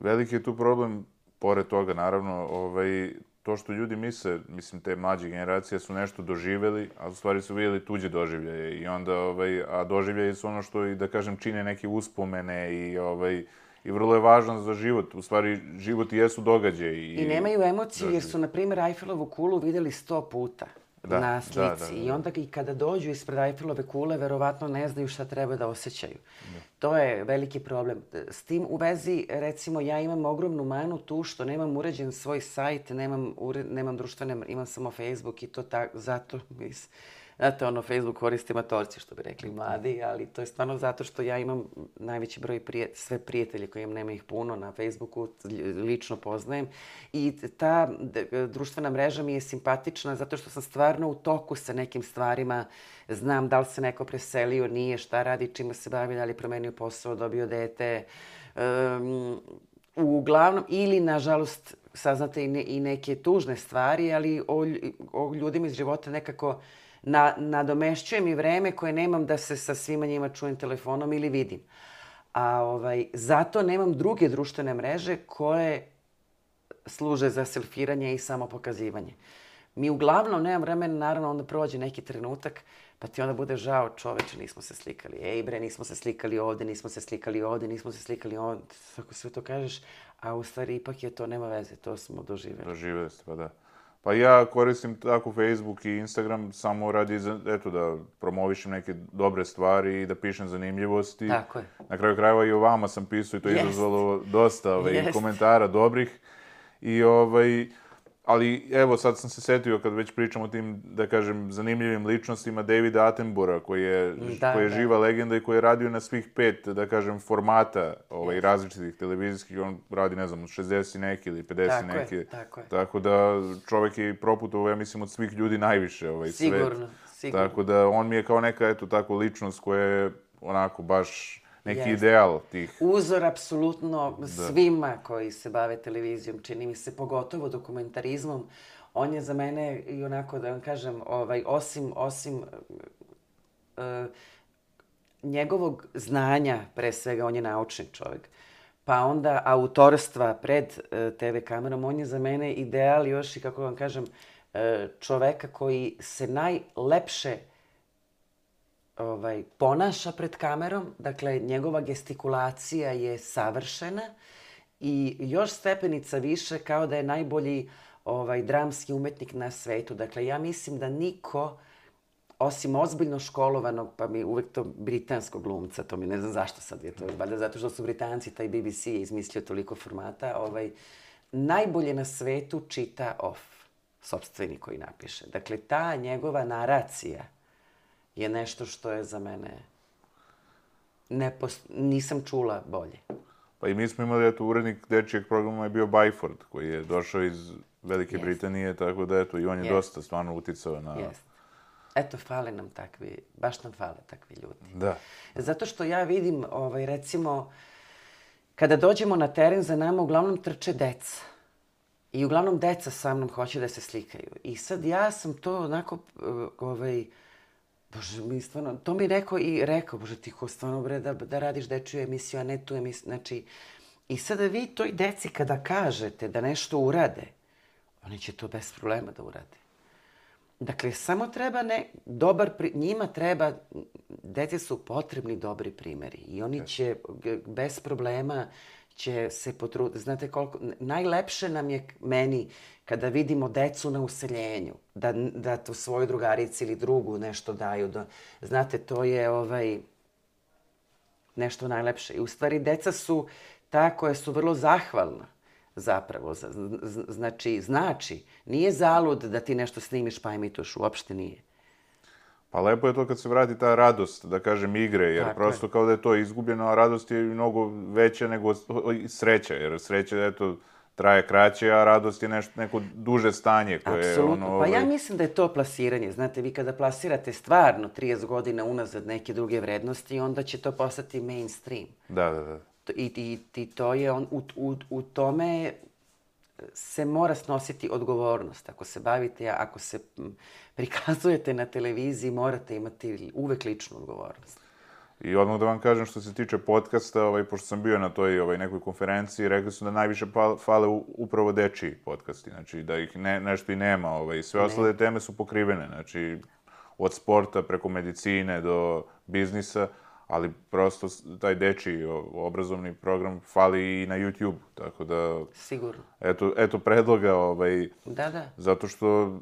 S1: Veliki je tu problem pored toga, naravno, ovaj, to što ljudi misle, mislim, te mlađe generacije su nešto doživeli, a u stvari su vidjeli tuđe doživljaje. I onda, ovaj, a doživljaje su ono što, i da kažem, čine neke uspomene i, ovaj, i vrlo je važno za život. U stvari, život i jesu događaje. I,
S2: I nemaju emocije jer su, na primjer, Eiffelovu kulu videli sto puta
S1: Da,
S2: na
S1: da,
S2: slici.
S1: da, da.
S2: I onda i kada dođu ispred Eiffelove kule, verovatno ne znaju šta treba da osjećaju. To je veliki problem. S tim u vezi, recimo, ja imam ogromnu manu tu što nemam uređen svoj sajt, nemam, ure, nemam društvene, imam samo Facebook i to tak, zato, mis, znate, ono, Facebook koriste matorci, što bi rekli mladi, ali to je stvarno zato što ja imam najveći broj prije, sve prijatelje koji imam, nema ih puno na Facebooku, lično poznajem. I ta društvena mreža mi je simpatična zato što sam stvarno u toku sa nekim stvarima, znam da li se neko preselio, nije, šta radi, čima se bavi, da li promenio posao, dobio dete, um, uglavnom, ili nažalost saznate i, ne, i neke tužne stvari, ali o, o ljudima iz života nekako na, nadomešćuje mi vreme koje nemam da se sa svima njima čujem telefonom ili vidim. A ovaj, zato nemam druge društvene mreže koje služe za selfiranje i samopokazivanje. Mi uglavnom nemam vremena, naravno onda prođe neki trenutak, pa ti onda bude žao, čoveče, nismo se slikali. Ej bre, nismo se slikali ovde, nismo se slikali ovde, nismo se slikali ovde. Tako sve to kažeš, a u stvari ipak je to, nema veze, to smo doživjeli.
S1: Doživeli ste, pa da. Pa ja koristim tako Facebook i Instagram samo radi, za, eto, da promovišem neke dobre stvari i da pišem zanimljivosti.
S2: Tako je.
S1: Na kraju krajeva i o vama sam pisao i to je izazvalo dosta ovaj,
S2: Jest.
S1: komentara dobrih. I ovaj, ali evo sad sam se setio kad već pričam o tim, da kažem, zanimljivim ličnostima Davida Attenbora, koji je,
S2: Da,
S1: koji je
S2: da.
S1: živa legenda i koji je radio na svih pet, da kažem, formata ovaj, različitih televizijskih. On radi, ne znam, od 60 i neki ili 50
S2: Tako je,
S1: neki.
S2: tako je.
S1: Tako da čovek je proputovao, ja mislim, od svih ljudi najviše ovaj svet.
S2: Sigurno, sigurno.
S1: Tako da on mi je kao neka, eto, tako ličnost koja je onako baš neki
S2: Jeste.
S1: ideal tih.
S2: Uzor apsolutno svima koji se bave televizijom, čini mi se, pogotovo dokumentarizmom. On je za mene i onako, da vam kažem, ovaj, osim, osim e, njegovog znanja, pre svega, on je naučni čovjek, pa onda autorstva pred e, TV kamerom, on je za mene ideal još i, kako vam kažem, e, čoveka koji se najlepše ovaj, ponaša pred kamerom, dakle, njegova gestikulacija je savršena i još stepenica više kao da je najbolji ovaj, dramski umetnik na svetu. Dakle, ja mislim da niko, osim ozbiljno školovanog, pa mi uvek to britanskog glumca, to mi ne znam zašto sad je to, valjda zato što su Britanci, taj BBC je izmislio toliko formata, ovaj, najbolje na svetu čita off, sobstveni koji napiše. Dakle, ta njegova naracija je nešto što je za mene nepos... nisam čula bolje.
S1: Pa i mi smo imali, eto, urednik dečijeg programa je bio Byford, koji je došao iz Velike
S2: Jest.
S1: Britanije, tako da, eto, i on je
S2: Jest.
S1: dosta stvarno uticao na...
S2: Jest. Eto, fale nam takvi, baš nam fale takvi ljudi.
S1: Da.
S2: Zato što ja vidim, ovaj, recimo, kada dođemo na teren, za nama uglavnom trče deca. I uglavnom deca sa mnom hoće da se slikaju. I sad ja sam to onako, ovaj, Bože, mi stvarno, to mi rekao i rekao, bože, ti ko stvarno bre da, da radiš dečju emisiju, a ne tu emisiju. Znači, i sada vi toj deci kada kažete da nešto urade, oni će to bez problema da urade. Dakle, samo treba ne, dobar, pri, njima treba, deci su potrebni dobri primeri i oni će bez problema će se potruditi. Znate koliko, najlepše nam je meni kada vidimo decu na useljenju, da, da tu svoju drugarici ili drugu nešto daju. Da, znate, to je ovaj, nešto najlepše. I u stvari deca su ta koja su vrlo zahvalna zapravo. Znači, znači, nije zalud da ti nešto snimiš pa imituješ, uopšte nije.
S1: Pa lepo je to kad se vrati ta radost, da kažem, igre, jer
S2: Tako
S1: prosto kao da je to izgubljeno, a radost je mnogo veća nego sreća, jer sreća, eto, traje kraće, a radost je nešto, neko duže stanje koje je
S2: Apsolutno.
S1: ono...
S2: Pa ja
S1: ovaj,
S2: mislim da je to plasiranje. Znate, vi kada plasirate stvarno 30 godina unazad neke druge vrednosti, onda će to postati mainstream.
S1: Da, da, da.
S2: I, i, i to je on, u, u, u tome se mora snositi odgovornost. Ako se bavite, ako se prikazujete na televiziji, morate imati uvek ličnu odgovornost.
S1: I odmah da vam kažem što se tiče podcasta, ovaj, pošto sam bio na toj ovaj, nekoj konferenciji, rekli su da najviše pa- fale upravo dečiji podcasti, znači da ih ne, nešto i nema, ovaj, sve ostale teme su pokrivene, znači od sporta preko medicine do biznisa, ali prosto taj dečiji obrazovni program fali i na YouTube, tako da,
S2: Sigurno.
S1: eto, eto predloga, ovaj,
S2: Da, da.
S1: zato što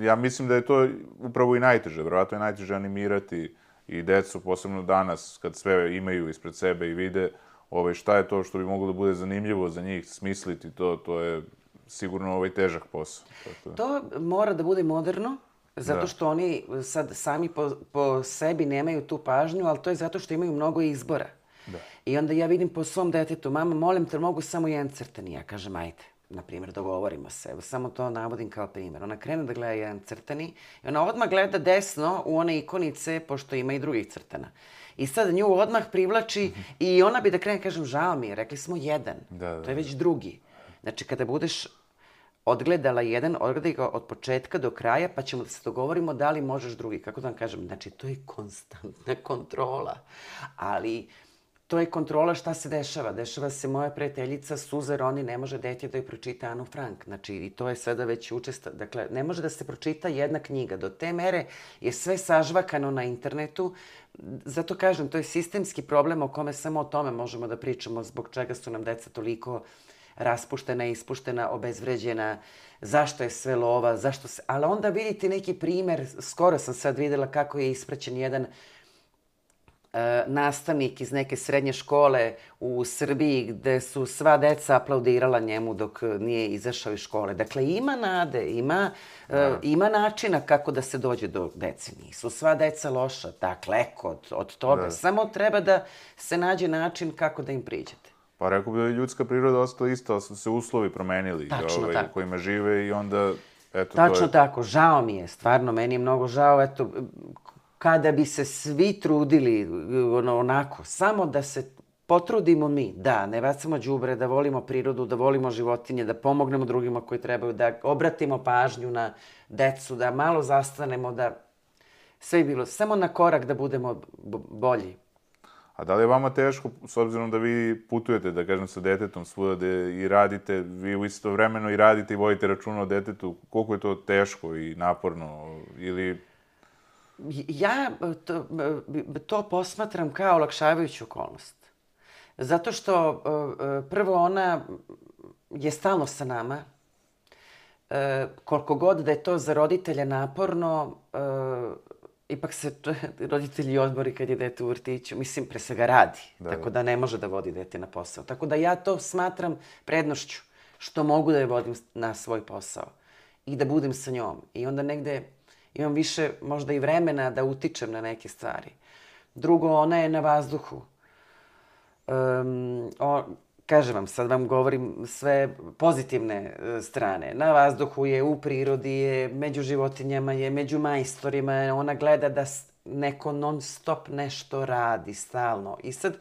S1: ja mislim da je to upravo i najteže, verovatno je najteže animirati i decu, posebno danas, kad sve imaju ispred sebe i vide ovaj, šta je to što bi moglo da bude zanimljivo za njih, smisliti to, to je sigurno ovaj težak posao. Tako da.
S2: To mora da bude moderno, zato
S1: Da.
S2: što oni sad sami po, po sebi nemaju tu pažnju, ali to je zato što imaju mnogo izbora.
S1: Da.
S2: I onda ja vidim po svom detetu, mama, molim te, mogu samo jedan crtani. Ja kažem, ajde, na primjer, dogovorimo se. Evo, samo to navodim kao primjer. Ona krene da gleda jedan crtani i ona odmah gleda desno u one ikonice, pošto ima i drugih crtana. I sad nju odmah privlači i ona bi da krene, kažem, žao mi je, rekli smo jedan.
S1: Da, da,
S2: to je već drugi. Znači, kada budeš odgledala jedan, odgledaj od početka do kraja, pa ćemo da se dogovorimo da li možeš drugi. Kako da vam kažem? Znači, to je konstantna kontrola. Ali to je kontrola šta se dešava. Dešava se moja prijateljica Suza Roni ne može dete da joj pročita Anu Frank. Znači, i to je sada već učesta. Dakle, ne može da se pročita jedna knjiga. Do te mere je sve sažvakano na internetu. Zato kažem, to je sistemski problem o kome samo o tome možemo da pričamo, zbog čega su nam deca toliko raspuštena, ispuštena, obezvređena, zašto je sve lova, zašto se... Ali onda vidite neki primer, skoro sam sad videla kako je ispraćen jedan e, nastavnik iz neke srednje škole u Srbiji gde su sva deca aplaudirala njemu dok nije izašao iz škole. Dakle, ima nade, ima, e, ima načina kako da se dođe do dece. Nisu sva deca loša, dakle, od, od toga.
S1: Da.
S2: Samo treba da se nađe način kako da im priđete.
S1: Pa rekao bi da je ljudska priroda ostala ista, ali su se uslovi promenili
S2: Tačno
S1: ovaj,
S2: tako.
S1: u kojima žive i onda, eto, to
S2: Tačno
S1: je...
S2: tako, žao mi je, stvarno, meni je mnogo žao, eto, kada bi se svi trudili, ono, onako, samo da se potrudimo mi, da, ne bacamo đubre, da volimo prirodu, da volimo životinje, da pomognemo drugima koji trebaju, da obratimo pažnju na decu, da malo zastanemo, da sve je bilo, samo na korak da budemo bolji.
S1: A da li je vama teško, s obzirom da vi putujete, da kažem, sa detetom svuda gde i radite, vi u isto vremeno i radite i vodite računa o detetu, koliko je to teško i naporno, ili...
S2: Ja to, to posmatram kao olakšavajuću okolnost. Zato što e, e, prvo ona je stalno sa nama. E, koliko god da je to za roditelja naporno, ipak se roditelji odmori kad je dete u vrtiću. Mislim, pre svega radi.
S1: Da,
S2: tako
S1: da.
S2: da ne može da vodi dete na posao. Tako da ja to smatram prednošću. Što mogu da je vodim na svoj posao. I da budem sa njom. I onda negde imam više možda i vremena da utičem na neke stvari. Drugo, ona je na vazduhu. Um, o, kažem vam, sad vam govorim sve pozitivne e, strane. Na vazduhu je, u prirodi je, među životinjama je, među majstorima je. Ona gleda da neko non stop nešto radi stalno. I sad,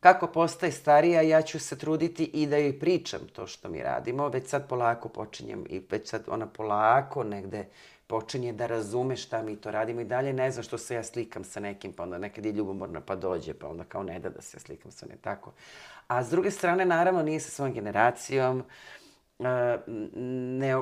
S2: kako postaje starija, ja ću se truditi i da joj pričam to što mi radimo. Već sad polako počinjem i već sad ona polako negde počinje da razume šta mi to radimo i dalje ne zna što se ja slikam sa nekim, pa onda nekad je ljubomorna pa dođe, pa onda kao ne da da se slikam sa ne tako. A s druge strane, naravno, nije sa svojom generacijom, e, ne,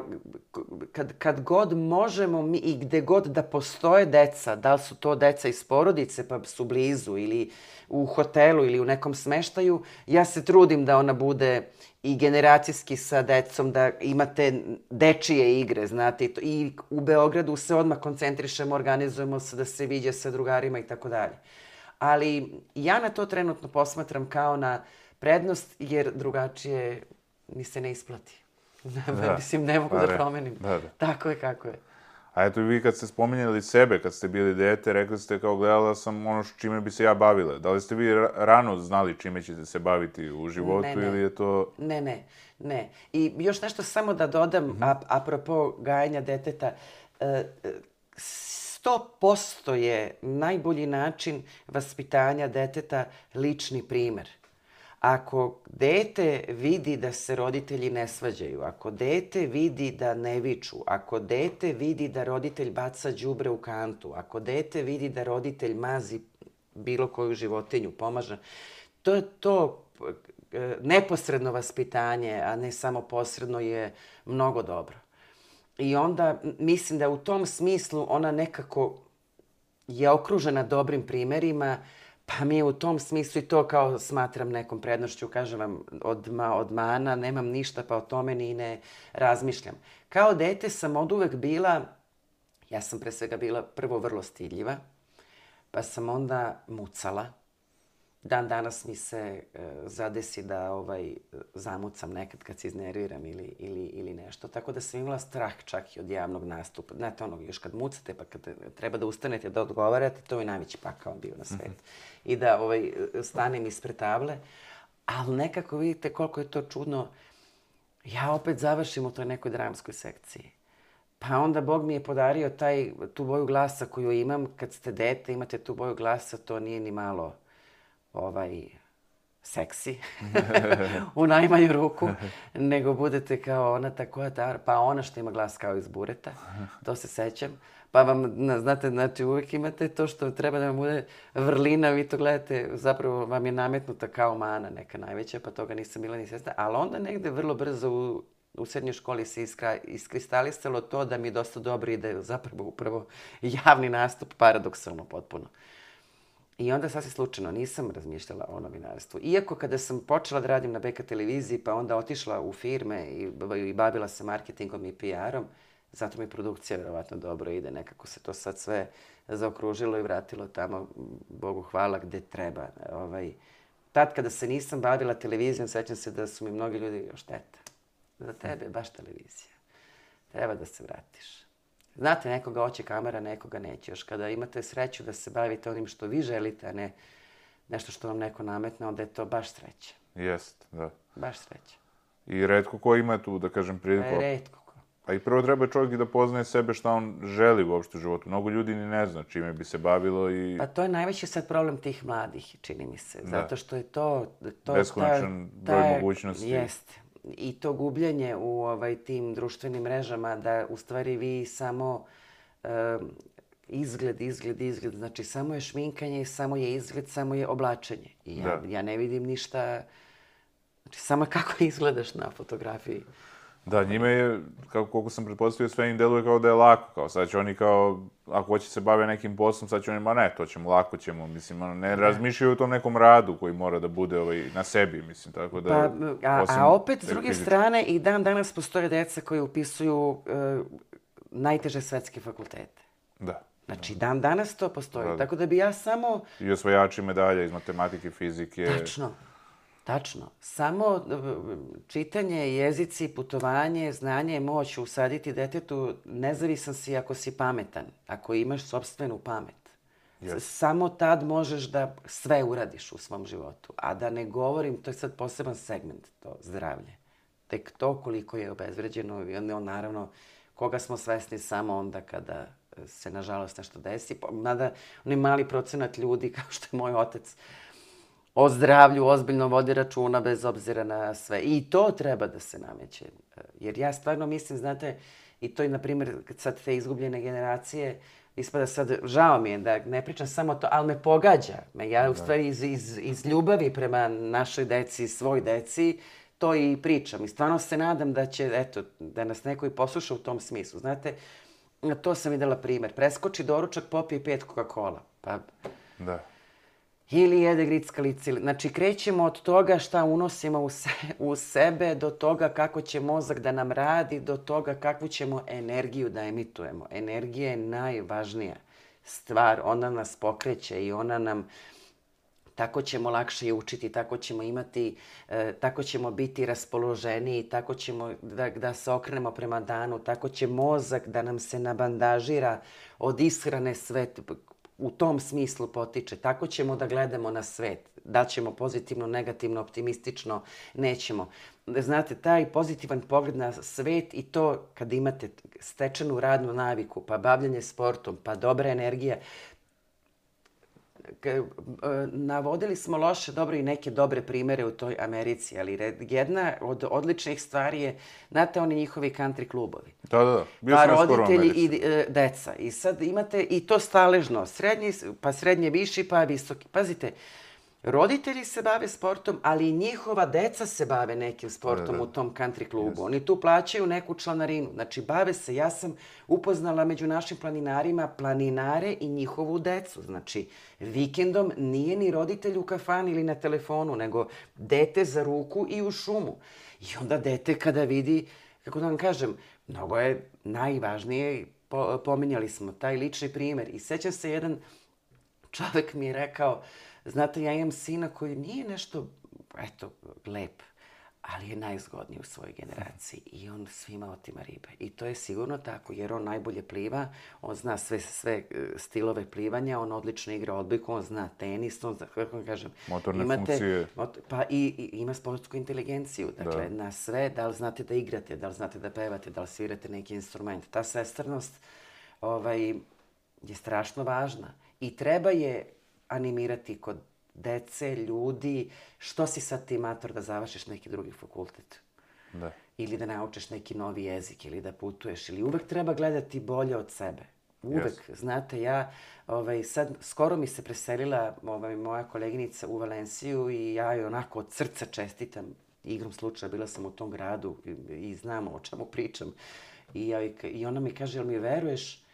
S2: kad, kad god možemo mi i gde god da postoje deca, da li su to deca iz porodice pa su blizu ili u hotelu ili u nekom smeštaju, ja se trudim da ona bude i generacijski sa decom, da imate dečije igre, znate, i, u Beogradu se odmah koncentrišemo, organizujemo se da se viđa sa drugarima i tako dalje. Ali ja na to trenutno posmatram kao na prednost, jer drugačije mi se ne isplati.
S1: Da.
S2: Mislim, ne mogu da
S1: ne.
S2: promenim.
S1: Da, da.
S2: Tako je kako je.
S1: A eto vi kad ste spominjali sebe, kad ste bili dete, rekli ste kao gledala sam ono š- čime bi se ja bavila. Da li ste vi ra- rano znali čime ćete se baviti u životu
S2: Ne, ne.
S1: ili je to...
S2: Ne, ne, ne. I još nešto samo da dodam, a, apropo gajanja deteta. E, e, 100% je najbolji način vaspitanja deteta lični primer. Ako dete vidi da se roditelji ne svađaju, ako dete vidi da ne viču, ako dete vidi da roditelj baca đubre u kantu, ako dete vidi da roditelj mazi bilo koju životinju pomaže. To je to e, neposredno vaspitanje, a ne samo posredno je mnogo dobro. I onda mislim da u tom smislu ona nekako je okružena dobrim primerima, pa mi u tom smislu i to kao smatram nekom prednošću, kažem vam, od, ma, od mana, nemam ništa, pa o tome ni ne razmišljam. Kao dete sam od uvek bila, ja sam pre svega bila prvo vrlo stidljiva, pa sam onda mucala, Dan danas mi se e, zadesi da ovaj, zamucam nekad kad se iznerviram ili, ili, ili nešto. Tako da sam imala strah čak i od javnog nastupa. Znate, ono, još kad mucate pa kad treba da ustanete da odgovarate, to je najveći pakao bio na svetu. Mm -hmm. I da ovaj, stanem ispred table. Ali nekako vidite koliko je to čudno. Ja opet završim u toj nekoj dramskoj sekciji. Pa onda Bog mi je podario taj, tu boju glasa koju imam. Kad ste dete, imate tu boju glasa, to nije ni malo ovaj, seksi u najmanju ruku, nego budete kao ona tako da, pa ona što ima glas kao iz bureta, to se sećam. Pa vam, znate, znači uvek imate to što treba da vam bude vrlina, vi to gledate, zapravo vam je nametnuta kao mana neka najveća, pa toga nisam bila ni svesna. Ali onda negde vrlo brzo u, u srednjoj školi se iskra, iskristalisalo to da mi dosta dobro ide zapravo upravo javni nastup, paradoksalno potpuno. I onda sasvim slučajno nisam razmišljala o novinarstvu. Iako kada sam počela da radim na BK televiziji, pa onda otišla u firme i, i bavila se marketingom i PR-om, zato mi produkcija verovatno dobro ide. Nekako se to sad sve zaokružilo i vratilo tamo, Bogu hvala, gde treba. Ovaj, tad kada se nisam bavila televizijom, sećam se da su mi mnogi ljudi, šteta, za tebe baš televizija. Treba da se vratiš. Znate, nekoga hoće kamera, nekoga neće. Još kada imate sreću da se bavite onim što vi želite, a ne nešto što vam neko nametne, onda je to baš sreća.
S1: Jest, da.
S2: Baš sreća.
S1: I redko ko ima tu, da kažem, priliku.
S2: E, redko ko.
S1: A i prvo treba čovjek i da poznaje sebe šta on želi uopšte u životu. Mnogo ljudi ni ne zna čime bi se bavilo i...
S2: Pa to je najveći sad problem tih mladih, čini mi se. Da. Zato što je to... to
S1: Beskonačan broj mogućnosti.
S2: Jeste i to gubljenje u ovaj, tim društvenim mrežama da u stvari vi samo uh, izgled, izgled, izgled, znači samo je šminkanje, samo je izgled, samo je oblačenje. I ja, da. ja ne vidim ništa, znači samo kako izgledaš na fotografiji.
S1: Da, njime je, kako, koliko sam pretpostavio, sve im deluje kao da je lako, kao sad će oni kao, ako hoće se bave nekim poslom, sad će oni, ma ne, to ćemo, lako ćemo, mislim, ono, ne, ne. razmišljaju o tom nekom radu koji mora da bude ovaj, na sebi, mislim, tako da...
S2: Pa, a, a opet, s druge fizički. strane, i dan danas postoje deca koji upisuju uh, najteže svetske fakultete.
S1: Da.
S2: Znači, dan danas to postoji. Da. Tako da bi ja samo...
S1: I osvojači medalja iz matematike, fizike.
S2: Tačno. Tačno. Samo e, čitanje, jezici, putovanje, znanje je moć usaditi detetu, nezavisan si ako si pametan, ako imaš sobstvenu pamet. Yes. Samo tad možeš da sve uradiš u svom životu. A da ne govorim, to je sad poseban segment, to zdravlje. Tek to koliko je obezvređeno i on, naravno, koga smo svesni samo onda kada se, nažalost, nešto desi. Mada, onaj mali procenat ljudi, kao što je moj otac, o zdravlju ozbiljno vodi računa bez obzira na sve. I to treba da se nameće. Jer ja stvarno mislim, znate, i to je, na primjer, sad te izgubljene generacije, ispada sad, žao mi je da ne pričam samo to, ali me pogađa. Me ja, u da. stvari, iz, iz, iz ljubavi prema našoj deci, svoj deci, to i pričam. I stvarno se nadam da će, eto, da nas neko i posluša u tom smislu. Znate, to sam videla primer. Preskoči doručak, popije pet Coca-Cola. Pa,
S1: da
S2: ili jede grickalice. Znači, krećemo od toga šta unosimo u, se, u sebe, do toga kako će mozak da nam radi, do toga kakvu ćemo energiju da emitujemo. Energija je najvažnija stvar, ona nas pokreće i ona nam tako ćemo lakše učiti, tako ćemo imati, e, tako ćemo biti raspoloženiji, tako ćemo da, da se okrenemo prema danu, tako će mozak da nam se nabandažira od ishrane sve u tom smislu potiče. Tako ćemo da gledamo na svet. Da ćemo pozitivno, negativno, optimistično, nećemo. Znate, taj pozitivan pogled na svet i to kad imate stečenu radnu naviku, pa bavljanje sportom, pa dobra energija, navodili smo loše, dobro i neke dobre primere u toj Americi, ali jedna od odličnih stvari je, znate, oni njihovi country klubovi.
S1: Da, da, da. Bio
S2: Pa roditelji i e, deca. I sad imate i to staležno, srednji, pa srednje viši, pa visoki. Pazite, roditelji se bave sportom, ali i njihova deca se bave nekim sportom
S1: Da, da.
S2: u tom country klubu. Oni tu plaćaju neku članarinu. Znači, bave se, ja sam upoznala među našim planinarima planinare i njihovu decu. Znači, vikendom nije ni roditelj u kafani ili na telefonu, nego dete za ruku i u šumu. I onda dete kada vidi, kako da vam kažem, mnogo je najvažnije, po, pominjali smo taj lični primer. I sećam se jedan čovek mi je rekao, znate, ja imam sina koji nije nešto, eto, lep, ali je najzgodniji u svojoj generaciji i on svima otima ribe. I to je sigurno tako, jer on najbolje pliva, on zna sve, sve e, stilove plivanja, on odlično igra odbojku, on zna tenis, on zna, kako kažem,
S1: Motorne funkcije.
S2: mot- pa i, i ima sportsku inteligenciju, dakle, na sve, da li znate da igrate, da li znate da pevate, da li svirate neki instrument. Ta svestrnost ovaj, je strašno važna i treba je animirati kod dece, ljudi, što si sad ti mator da završiš neki drugi fakultet?
S1: Da.
S2: Ili da naučiš neki novi jezik, ili da putuješ, ili uvek treba gledati bolje od sebe. Uvek. Znate, ja, ovaj, sad, skoro mi se preselila ovaj, moja koleginica u Valenciju i ja joj onako od srca čestitam. Igrom slučaja bila sam u tom gradu i, i znam o čemu pričam. I, ja, I ona mi kaže, jel mi veruješ,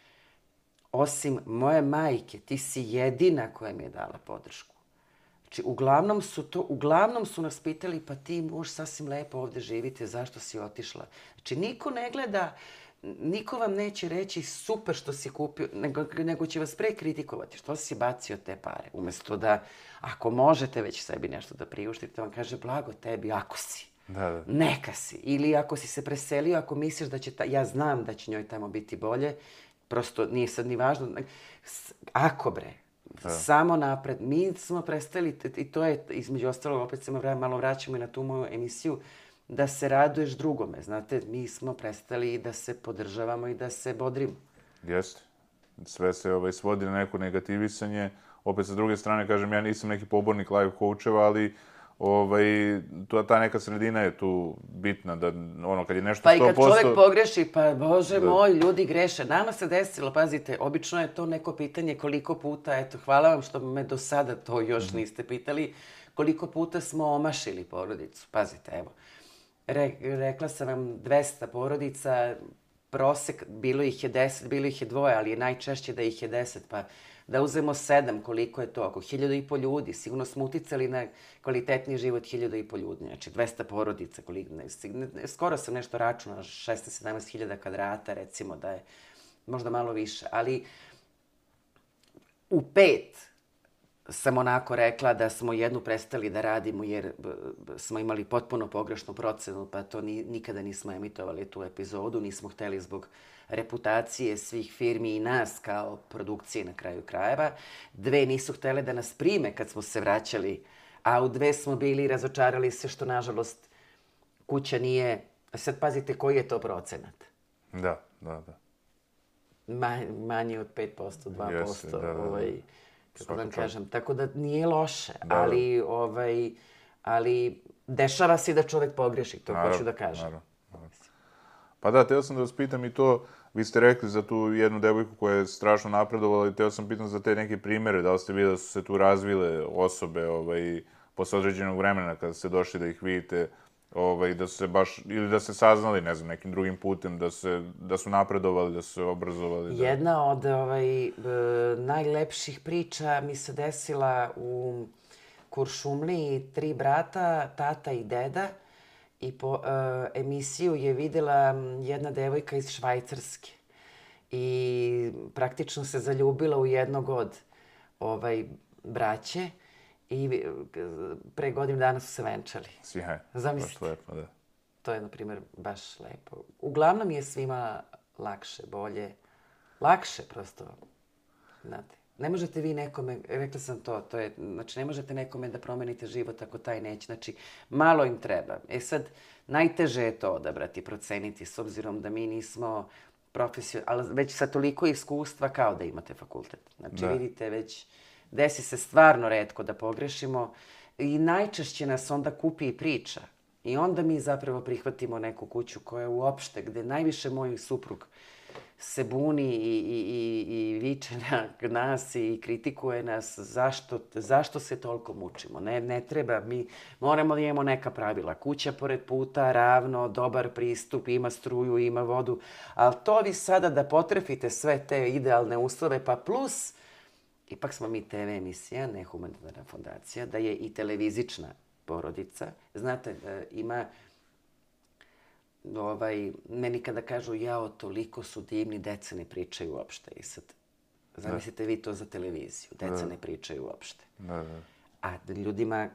S2: osim moje majke, ti si jedina koja mi je dala podršku. Znači, uglavnom su to, uglavnom su nas pitali, pa ti muž sasvim lepo ovde živite, zašto si otišla? Znači, niko ne gleda, niko vam neće reći super što si kupio, nego, nego će vas pre kritikovati, što si bacio te pare, umesto da, ako možete već sebi nešto da priuštite, vam kaže, blago tebi, ako si.
S1: Da, da.
S2: Neka si. Ili ako si se preselio, ako misliš da će, ta, ja znam da će njoj tamo biti bolje, prosto nije sad ni važno. Ako bre, samo napred. Mi smo prestali, i to je između ostalog, opet se malo vraćamo i na tu moju emisiju, da se raduješ drugome. Znate, mi smo prestali da se podržavamo i da se bodrimo.
S1: Jeste. Sve se ovaj, svodi na neko negativisanje. Opet sa druge strane, kažem, ja nisam neki pobornik live coacheva, ali ovaj, to, ta neka sredina je tu bitna, da ono, kad je nešto 100%...
S2: Pa i kad čovek pogreši, pa bože moj, ljudi greše. Nama se desilo, pazite, obično je to neko pitanje koliko puta, eto, hvala vam što me do sada to još niste pitali, koliko puta smo omašili porodicu. Pazite, evo, Re, rekla sam vam 200 porodica, prosek, bilo ih je 10, bilo ih je dvoje, ali je najčešće da ih je 10, pa da uzemo sedam, koliko je to, oko hiljada i po ljudi, sigurno smo uticali na kvalitetniji život hiljada i po ljudi, znači 200 porodica, koliko, ne, ne, skoro sam nešto računala, 16-17 hiljada kvadrata, recimo da je možda malo više, ali u pet sam onako rekla da smo jednu prestali da radimo jer smo imali potpuno pogrešnu procenu, pa to ni, nikada nismo emitovali tu epizodu, nismo hteli zbog reputacije svih firmi i nas kao produkcije na kraju krajeva. Dve nisu htele da nas prime kad smo se vraćali, a u dve smo bili razočarali se što nažalost kuća nije... Sad pazite koji je to procenat.
S1: Da, da, da.
S2: Ma, manje od 5%, 2%,
S1: Jeste, da, da, da.
S2: ovaj, kako
S1: Svaka
S2: vam kažem. Tako da nije loše,
S1: Da, da.
S2: ali, ovaj, ali dešava se da čovek pogreši, to hoću da kažem.
S1: Naravno, naravno. Pa da, teo sam da vas pitam i to, vi ste rekli za tu jednu devojku koja je strašno napredovala i teo sam pitam za te neke primere, da li ste videli da su se tu razvile osobe ovaj, posle određenog vremena kada ste došli da ih vidite, ovaj, da se baš, ili da ste saznali, ne znam, nekim drugim putem, da, se, da su napredovali, da su se obrazovali. Da...
S2: Jedna od ovaj, najlepših priča mi se desila u Kuršumliji, tri brata, tata i deda. I po e, emisiju je videla jedna devojka iz Švajcarske. I praktično se zaljubila u jednog od ovaj, braće. I pre godinu dana su se venčali.
S1: Sjaj,
S2: Zamislite.
S1: baš lepo, da.
S2: To je, na primjer, baš lepo. Uglavnom je svima lakše, bolje. Lakše, prosto. Znate. Ne možete vi nekome, rekla sam to, to je, znači ne možete nekome da promenite život ako taj neće. Znači, malo im treba. E sad, najteže je to odabrati, proceniti, s obzirom da mi nismo profesionalni, ali već sa toliko iskustva kao da imate fakultet. Znači,
S1: Da.
S2: vidite već desi se stvarno redko da pogrešimo i najčešće nas onda kupi i priča. I onda mi zapravo prihvatimo neku kuću koja uopšte, gde najviše moj suprug se buni i, i, i, i viče na nas i kritikuje nas zašto, zašto se toliko mučimo. Ne, ne treba, mi moramo da imamo neka pravila. Kuća pored puta, ravno, dobar pristup, ima struju, ima vodu. Ali to vi sada da potrefite sve te idealne uslove, pa plus, ipak smo mi TV emisija, ne humanitarna fondacija, da je i televizična porodica. Znate, e, ima ovaj, meni kada kažu jao, toliko su divni, deca ne pričaju uopšte. I sad, zamislite da. vi to za televiziju, deca da. ne pričaju uopšte.
S1: Da, da.
S2: A ljudima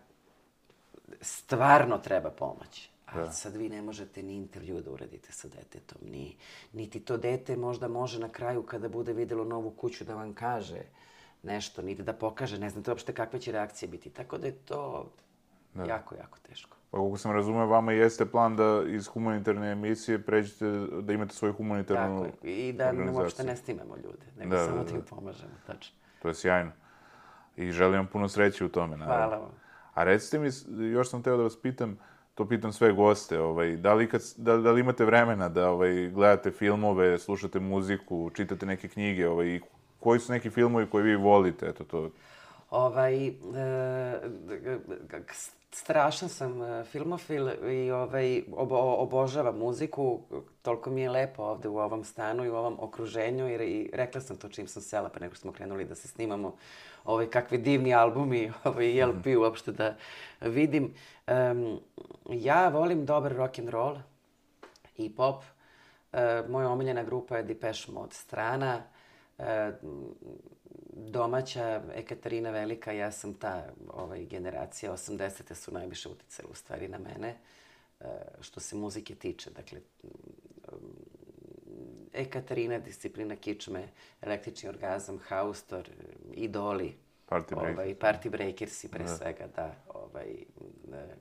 S2: stvarno treba pomoć. A da. sad vi ne možete ni intervju da uradite sa detetom, ni, niti to dete možda može na kraju kada bude videlo novu kuću da vam kaže nešto, niti da pokaže, ne znate uopšte kakve će reakcije biti. Tako da je to da. jako, jako teško.
S1: Pa kako sam razumeo, vama jeste plan da iz humanitarne emisije pređete, da imate svoju humanitarnu
S2: Tako. I da uopšte ne snimamo ljude, nego da, samo da, da, da im pomažemo, tačno.
S1: To je sjajno. I želim vam puno sreće u tome, naravno.
S2: Hvala vam.
S1: A recite mi, još sam teo da vas pitam, to pitam sve goste, ovaj, da, li kad, da, da li imate vremena da ovaj, gledate filmove, slušate muziku, čitate neke knjige, ovaj, koji su neki filmovi koje vi volite, eto to?
S2: Ovaj, e, strašan sam uh, filmofil i ovaj, obo, obožavam muziku. Toliko mi je lepo ovde u ovom stanu i u ovom okruženju jer i rekla sam to čim sam sela pa nego smo krenuli da se snimamo ovaj, kakvi divni albumi ovaj, LP mm -hmm. uopšte da vidim. Um, ja volim dobar rock and roll i pop. Uh, moja omiljena grupa je Depeche Mode strana. Uh, domaća Ekaterina Velika, ja sam ta ovaj, generacija, 80. su najviše uticali u stvari na mene, e, što se muzike tiče. Dakle, Ekaterina, disciplina kičme, električni orgazam, haustor, idoli,
S1: Party
S2: ovaj,
S1: breakers.
S2: Party breakersi pre da. svega, da. Ovaj, e,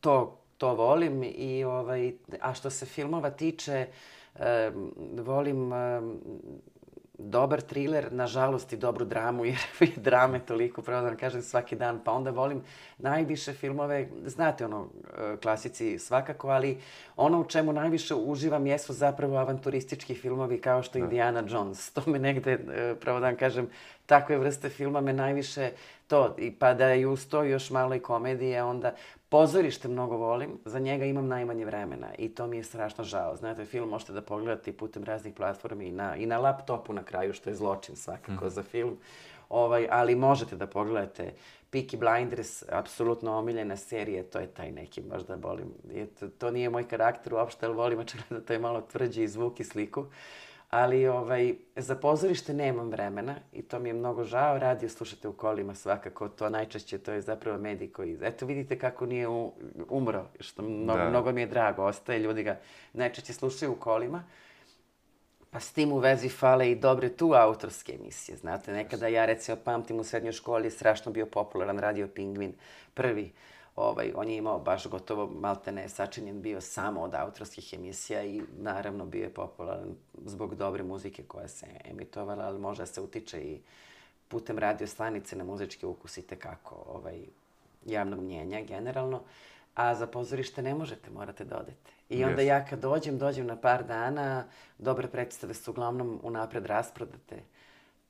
S2: to, to volim i ovaj, a što se filmova tiče, volim dobar thriller, nažalost i dobru dramu, jer je drame toliko, pravo da vam kažem, svaki dan. Pa onda volim najviše filmove, znate ono, e, klasici svakako, ali ono u čemu najviše uživam jesu zapravo avanturistički filmovi kao što je da. Indiana Jones. To me negde, e, pravo da vam kažem, takve vrste filma me najviše to, i pa da je uz to još malo i komedije, onda pozorište mnogo volim, za njega imam najmanje vremena i to mi je strašno žao. Znate, film možete da pogledate putem raznih platformi i na, i na laptopu na kraju, što je zločin svakako mm. za film. Ovaj, ali možete da pogledate Peaky Blinders, apsolutno omiljena serija, to je taj neki, možda volim. To, to nije moj karakter uopšte, ali volim očigledno da to je malo tvrđi i zvuk i sliku. Ali ovaj, za pozorište nemam vremena i to mi je mnogo žao. Radio slušate u kolima svakako, to najčešće to je zapravo medij koji... Eto vidite kako nije umro, što mnogo, da. mnogo mi je drago. Ostaje, ljudi ga najčešće slušaju u kolima. Pa s tim u vezi fale i dobre tu autorske emisije. Znate, nekada ja recimo pamtim u srednjoj školi strašno bio popularan radio Pingvin, prvi ovaj, on je imao baš gotovo maltene sačinjen bio samo od autorskih emisija i naravno bio je popularan zbog dobre muzike koja se emitovala, ali možda se utiče i putem radio stanice na muzički ukus i tekako ovaj, javnog mnjenja generalno. A za pozorište ne možete, morate da odete. I onda yes. ja kad dođem, dođem na par dana, dobre predstave su uglavnom unapred rasprodate.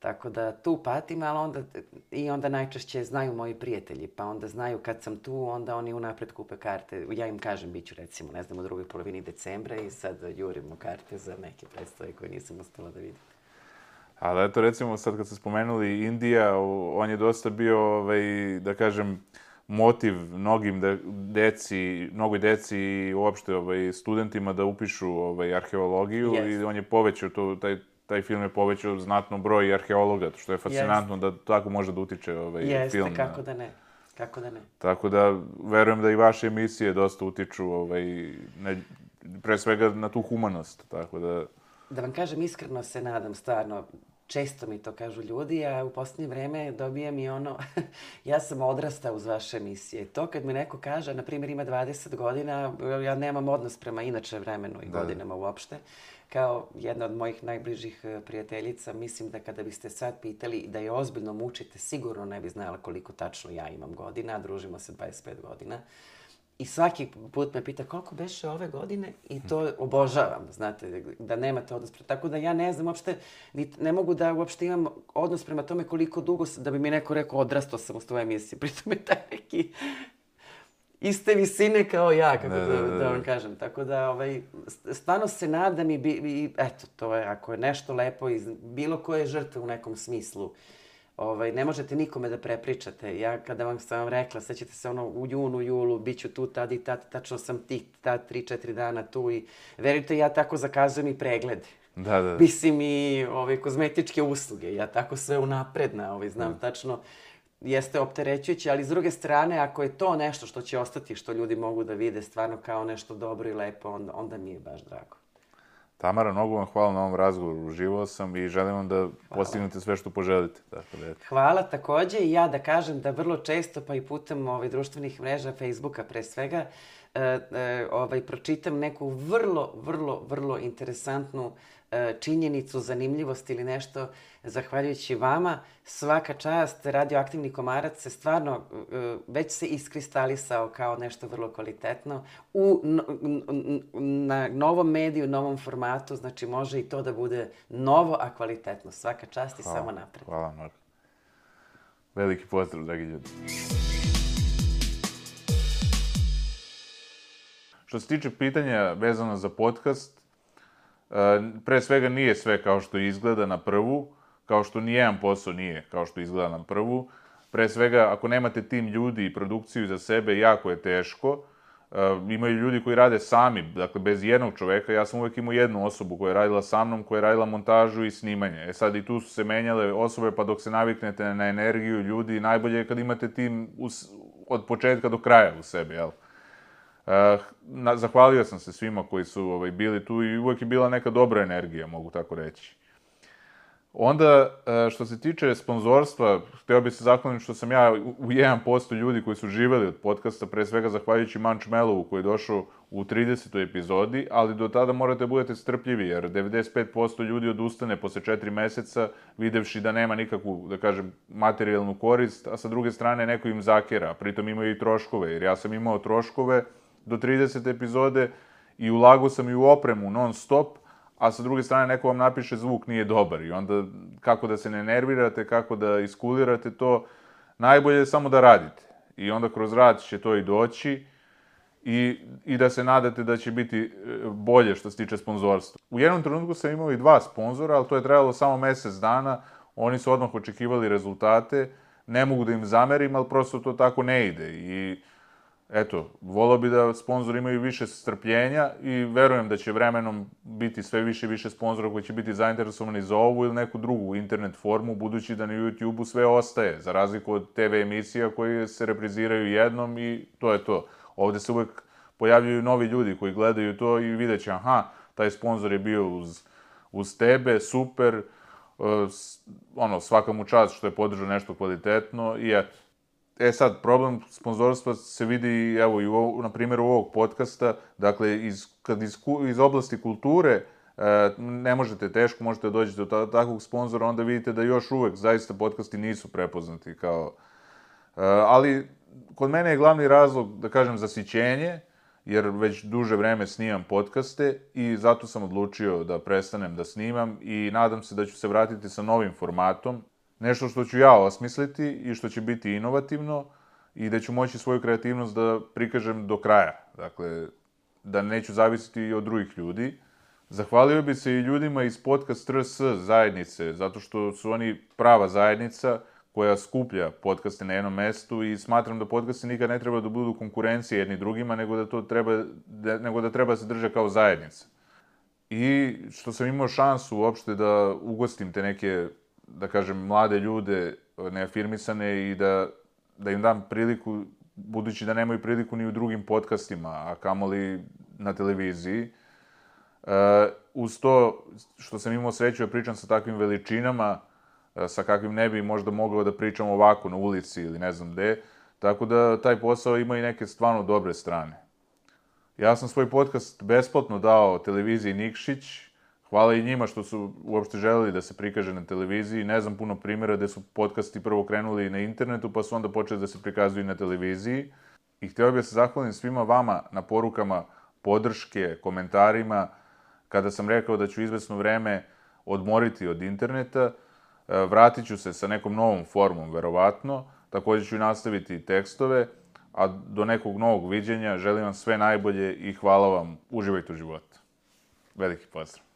S2: Tako da tu patim, ali onda, i onda najčešće znaju moji prijatelji, pa onda znaju kad sam tu, onda oni unapred kupe karte. Ja im kažem, bit ću recimo, ne znam, u drugoj polovini decembra i sad jurimo karte za neke predstave koje nisam uspela da vidim.
S1: Ali eto, recimo, sad kad ste spomenuli Indija, on je dosta bio, ovaj, da kažem, motiv mnogim de, deci, mnogoj deci i uopšte ovaj, studentima da upišu ovaj, arheologiju yes. i on je povećao to, taj taj film je povećao znatno broj arheologa, što je fascinantno Jeste. da tako može da utiče ovaj
S2: Jeste,
S1: film.
S2: Jeste, kako da ne. Kako da ne.
S1: Tako da, verujem da i vaše emisije dosta utiču, ovaj, ne, pre svega na tu humanost, tako da...
S2: Da vam kažem, iskreno se nadam, stvarno, često mi to kažu ljudi, a u posljednje vreme dobijam i ono, ja sam odrastao uz vaše emisije. To kad mi neko kaže, na primjer ima 20 godina, ja nemam odnos prema inače vremenu i da. godinama uopšte. Kao jedna od mojih najbližih e, prijateljica, mislim da kada biste sad pitali da je ozbiljno mučite, sigurno ne bi znala koliko tačno ja imam godina, a družimo se 25 godina. I svaki put me pita koliko beše ove godine i to obožavam, znate, da nemate odnos. Tako da ja ne znam uopšte, ne mogu da uopšte imam odnos prema tome koliko dugo, da bi mi neko rekao odrastao sam u svojoj emisiji. Pritom je taj neki iste visine kao ja, kako da, da, da, da vam kažem. Tako da, ovaj, stvarno se nadam i, bi, i eto, to je, ako je nešto lepo iz bilo koje žrtve u nekom smislu, ovaj, ne možete nikome da prepričate. Ja kada vam sam vam rekla, sećate se ono u junu, julu, bit ću tu tad i tad, tačno sam tih tad, tri, četiri dana tu i verujte, ja tako zakazujem i preglede.
S1: Da, da.
S2: Mislim i ove, kozmetičke usluge. Ja tako sve unapredna, ovaj, znam da. tačno jeste opterećujuće, ali s druge strane, ako je to nešto što će ostati, što ljudi mogu da vide stvarno kao nešto dobro i lepo, onda, onda mi je baš drago.
S1: Tamara, mnogo vam hvala na ovom razgovoru. Uživao sam i želim vam da hvala. postignete sve što poželite. Dakle,
S2: eto. Hvala takođe i ja da kažem da vrlo često, pa i putem ovaj, društvenih mreža, Facebooka pre svega, e, e, ovaj, pročitam neku vrlo, vrlo, vrlo interesantnu E, činjenicu, zanimljivost ili nešto, zahvaljujući vama, svaka čast, radioaktivni komarac se stvarno e, već se iskristalisao kao nešto vrlo kvalitetno u, na novom mediju, novom formatu, znači može i to da bude novo, a kvalitetno. Svaka čast i hvala, samo napred.
S1: Hvala, Marko. Veliki pozdrav, dragi ljudi. Što se tiče pitanja vezano za podcast, E, pre svega nije sve kao što izgleda na prvu, kao što nijedan posao nije kao što izgleda na prvu. Pre svega, ako nemate tim ljudi i produkciju za sebe, jako je teško. E, imaju ljudi koji rade sami, dakle, bez jednog čoveka. Ja sam uvek imao jednu osobu koja je radila sa mnom, koja je radila montažu i snimanje. E sad i tu su se menjale osobe, pa dok se naviknete na energiju ljudi, najbolje je kad imate tim us, od početka do kraja u sebi, jel? Uh, na, zahvalio sam se svima koji su ovaj, bili tu i uvek je bila neka dobra energija, mogu tako reći. Onda, uh, što se tiče sponzorstva, hteo bih se zahvaliti što sam ja u 1% ljudi koji su živeli od podcasta, pre svega zahvaljujući Manč Melovu koji je došao u 30. epizodi, ali do tada morate da budete strpljivi, jer 95% ljudi odustane posle 4 meseca, videvši da nema nikakvu, da kažem, materijalnu korist, a sa druge strane neko im zakera, pritom imaju i troškove, jer ja sam imao troškove, do 30 epizode i ulagao sam i u opremu non stop, a sa druge strane neko vam napiše zvuk nije dobar i onda kako da se ne nervirate, kako da iskulirate to, najbolje je samo da radite. I onda kroz rad će to i doći i, i da se nadate da će biti e, bolje što se tiče sponzorstva. U jednom trenutku sam imao i dva sponzora, ali to je trajalo samo mesec dana, oni su odmah očekivali rezultate, ne mogu da im zamerim, ali prosto to tako ne ide i eto, volao bi da sponzori imaju više strpljenja i verujem da će vremenom biti sve više i više sponzora koji će biti zainteresovani za ovu ili neku drugu internet formu, budući da na YouTube-u sve ostaje, za razliku od TV emisija koje se repriziraju jednom i to je to. Ovde se uvek pojavljaju novi ljudi koji gledaju to i vidjet će, aha, taj sponzor je bio uz, uz tebe, super, uh, ono, svaka mu čast što je podržao nešto kvalitetno i eto, E sad, problem sponzorstva se vidi, evo, i u, na primjeru ovog podcasta, dakle, iz, kad iz, iz oblasti kulture e, ne možete teško, možete dođete do takvog sponzora, onda vidite da još uvek zaista podcasti nisu prepoznati kao... E, ali, kod mene je glavni razlog, da kažem, zasićenje, jer već duže vreme snimam podcaste i zato sam odlučio da prestanem da snimam i nadam se da ću se vratiti sa novim formatom nešto što ću ja osmisliti i što će biti inovativno i da ću moći svoju kreativnost da prikažem do kraja. Dakle, da neću zavisiti i od drugih ljudi. Zahvalio bi se i ljudima iz podcast RS zajednice, zato što su oni prava zajednica koja skuplja podcaste na jednom mestu i smatram da podcaste nikad ne treba da budu konkurencije jedni drugima, nego da to treba, da, nego da treba se drže kao zajednica. I što sam imao šansu uopšte da ugostim te neke da kažem, mlade ljude neafirmisane i da, da im dam priliku, budući da nemaju priliku ni u drugim podcastima, a kamoli na televiziji, uz to što sam imao sreću da pričam sa takvim veličinama, e, sa kakvim ne bi možda mogao da pričam ovako na ulici ili ne znam gde, tako da taj posao ima i neke stvarno dobre strane. Ja sam svoj podcast besplatno dao televiziji Nikšić, hvala i njima što su uopšte želeli da se prikaže na televiziji. Ne znam puno primjera gde su podcasti prvo krenuli na internetu, pa su onda počeli da se prikazuju na televiziji. I hteo bih da se zahvalim svima vama na porukama podrške, komentarima, kada sam rekao da ću izvesno vreme odmoriti od interneta, e, vratit ću se sa nekom novom formom, verovatno, takođe ću nastaviti tekstove, a do nekog novog viđenja želim vam sve najbolje i hvala vam, uživajte u životu. Veliki pozdrav!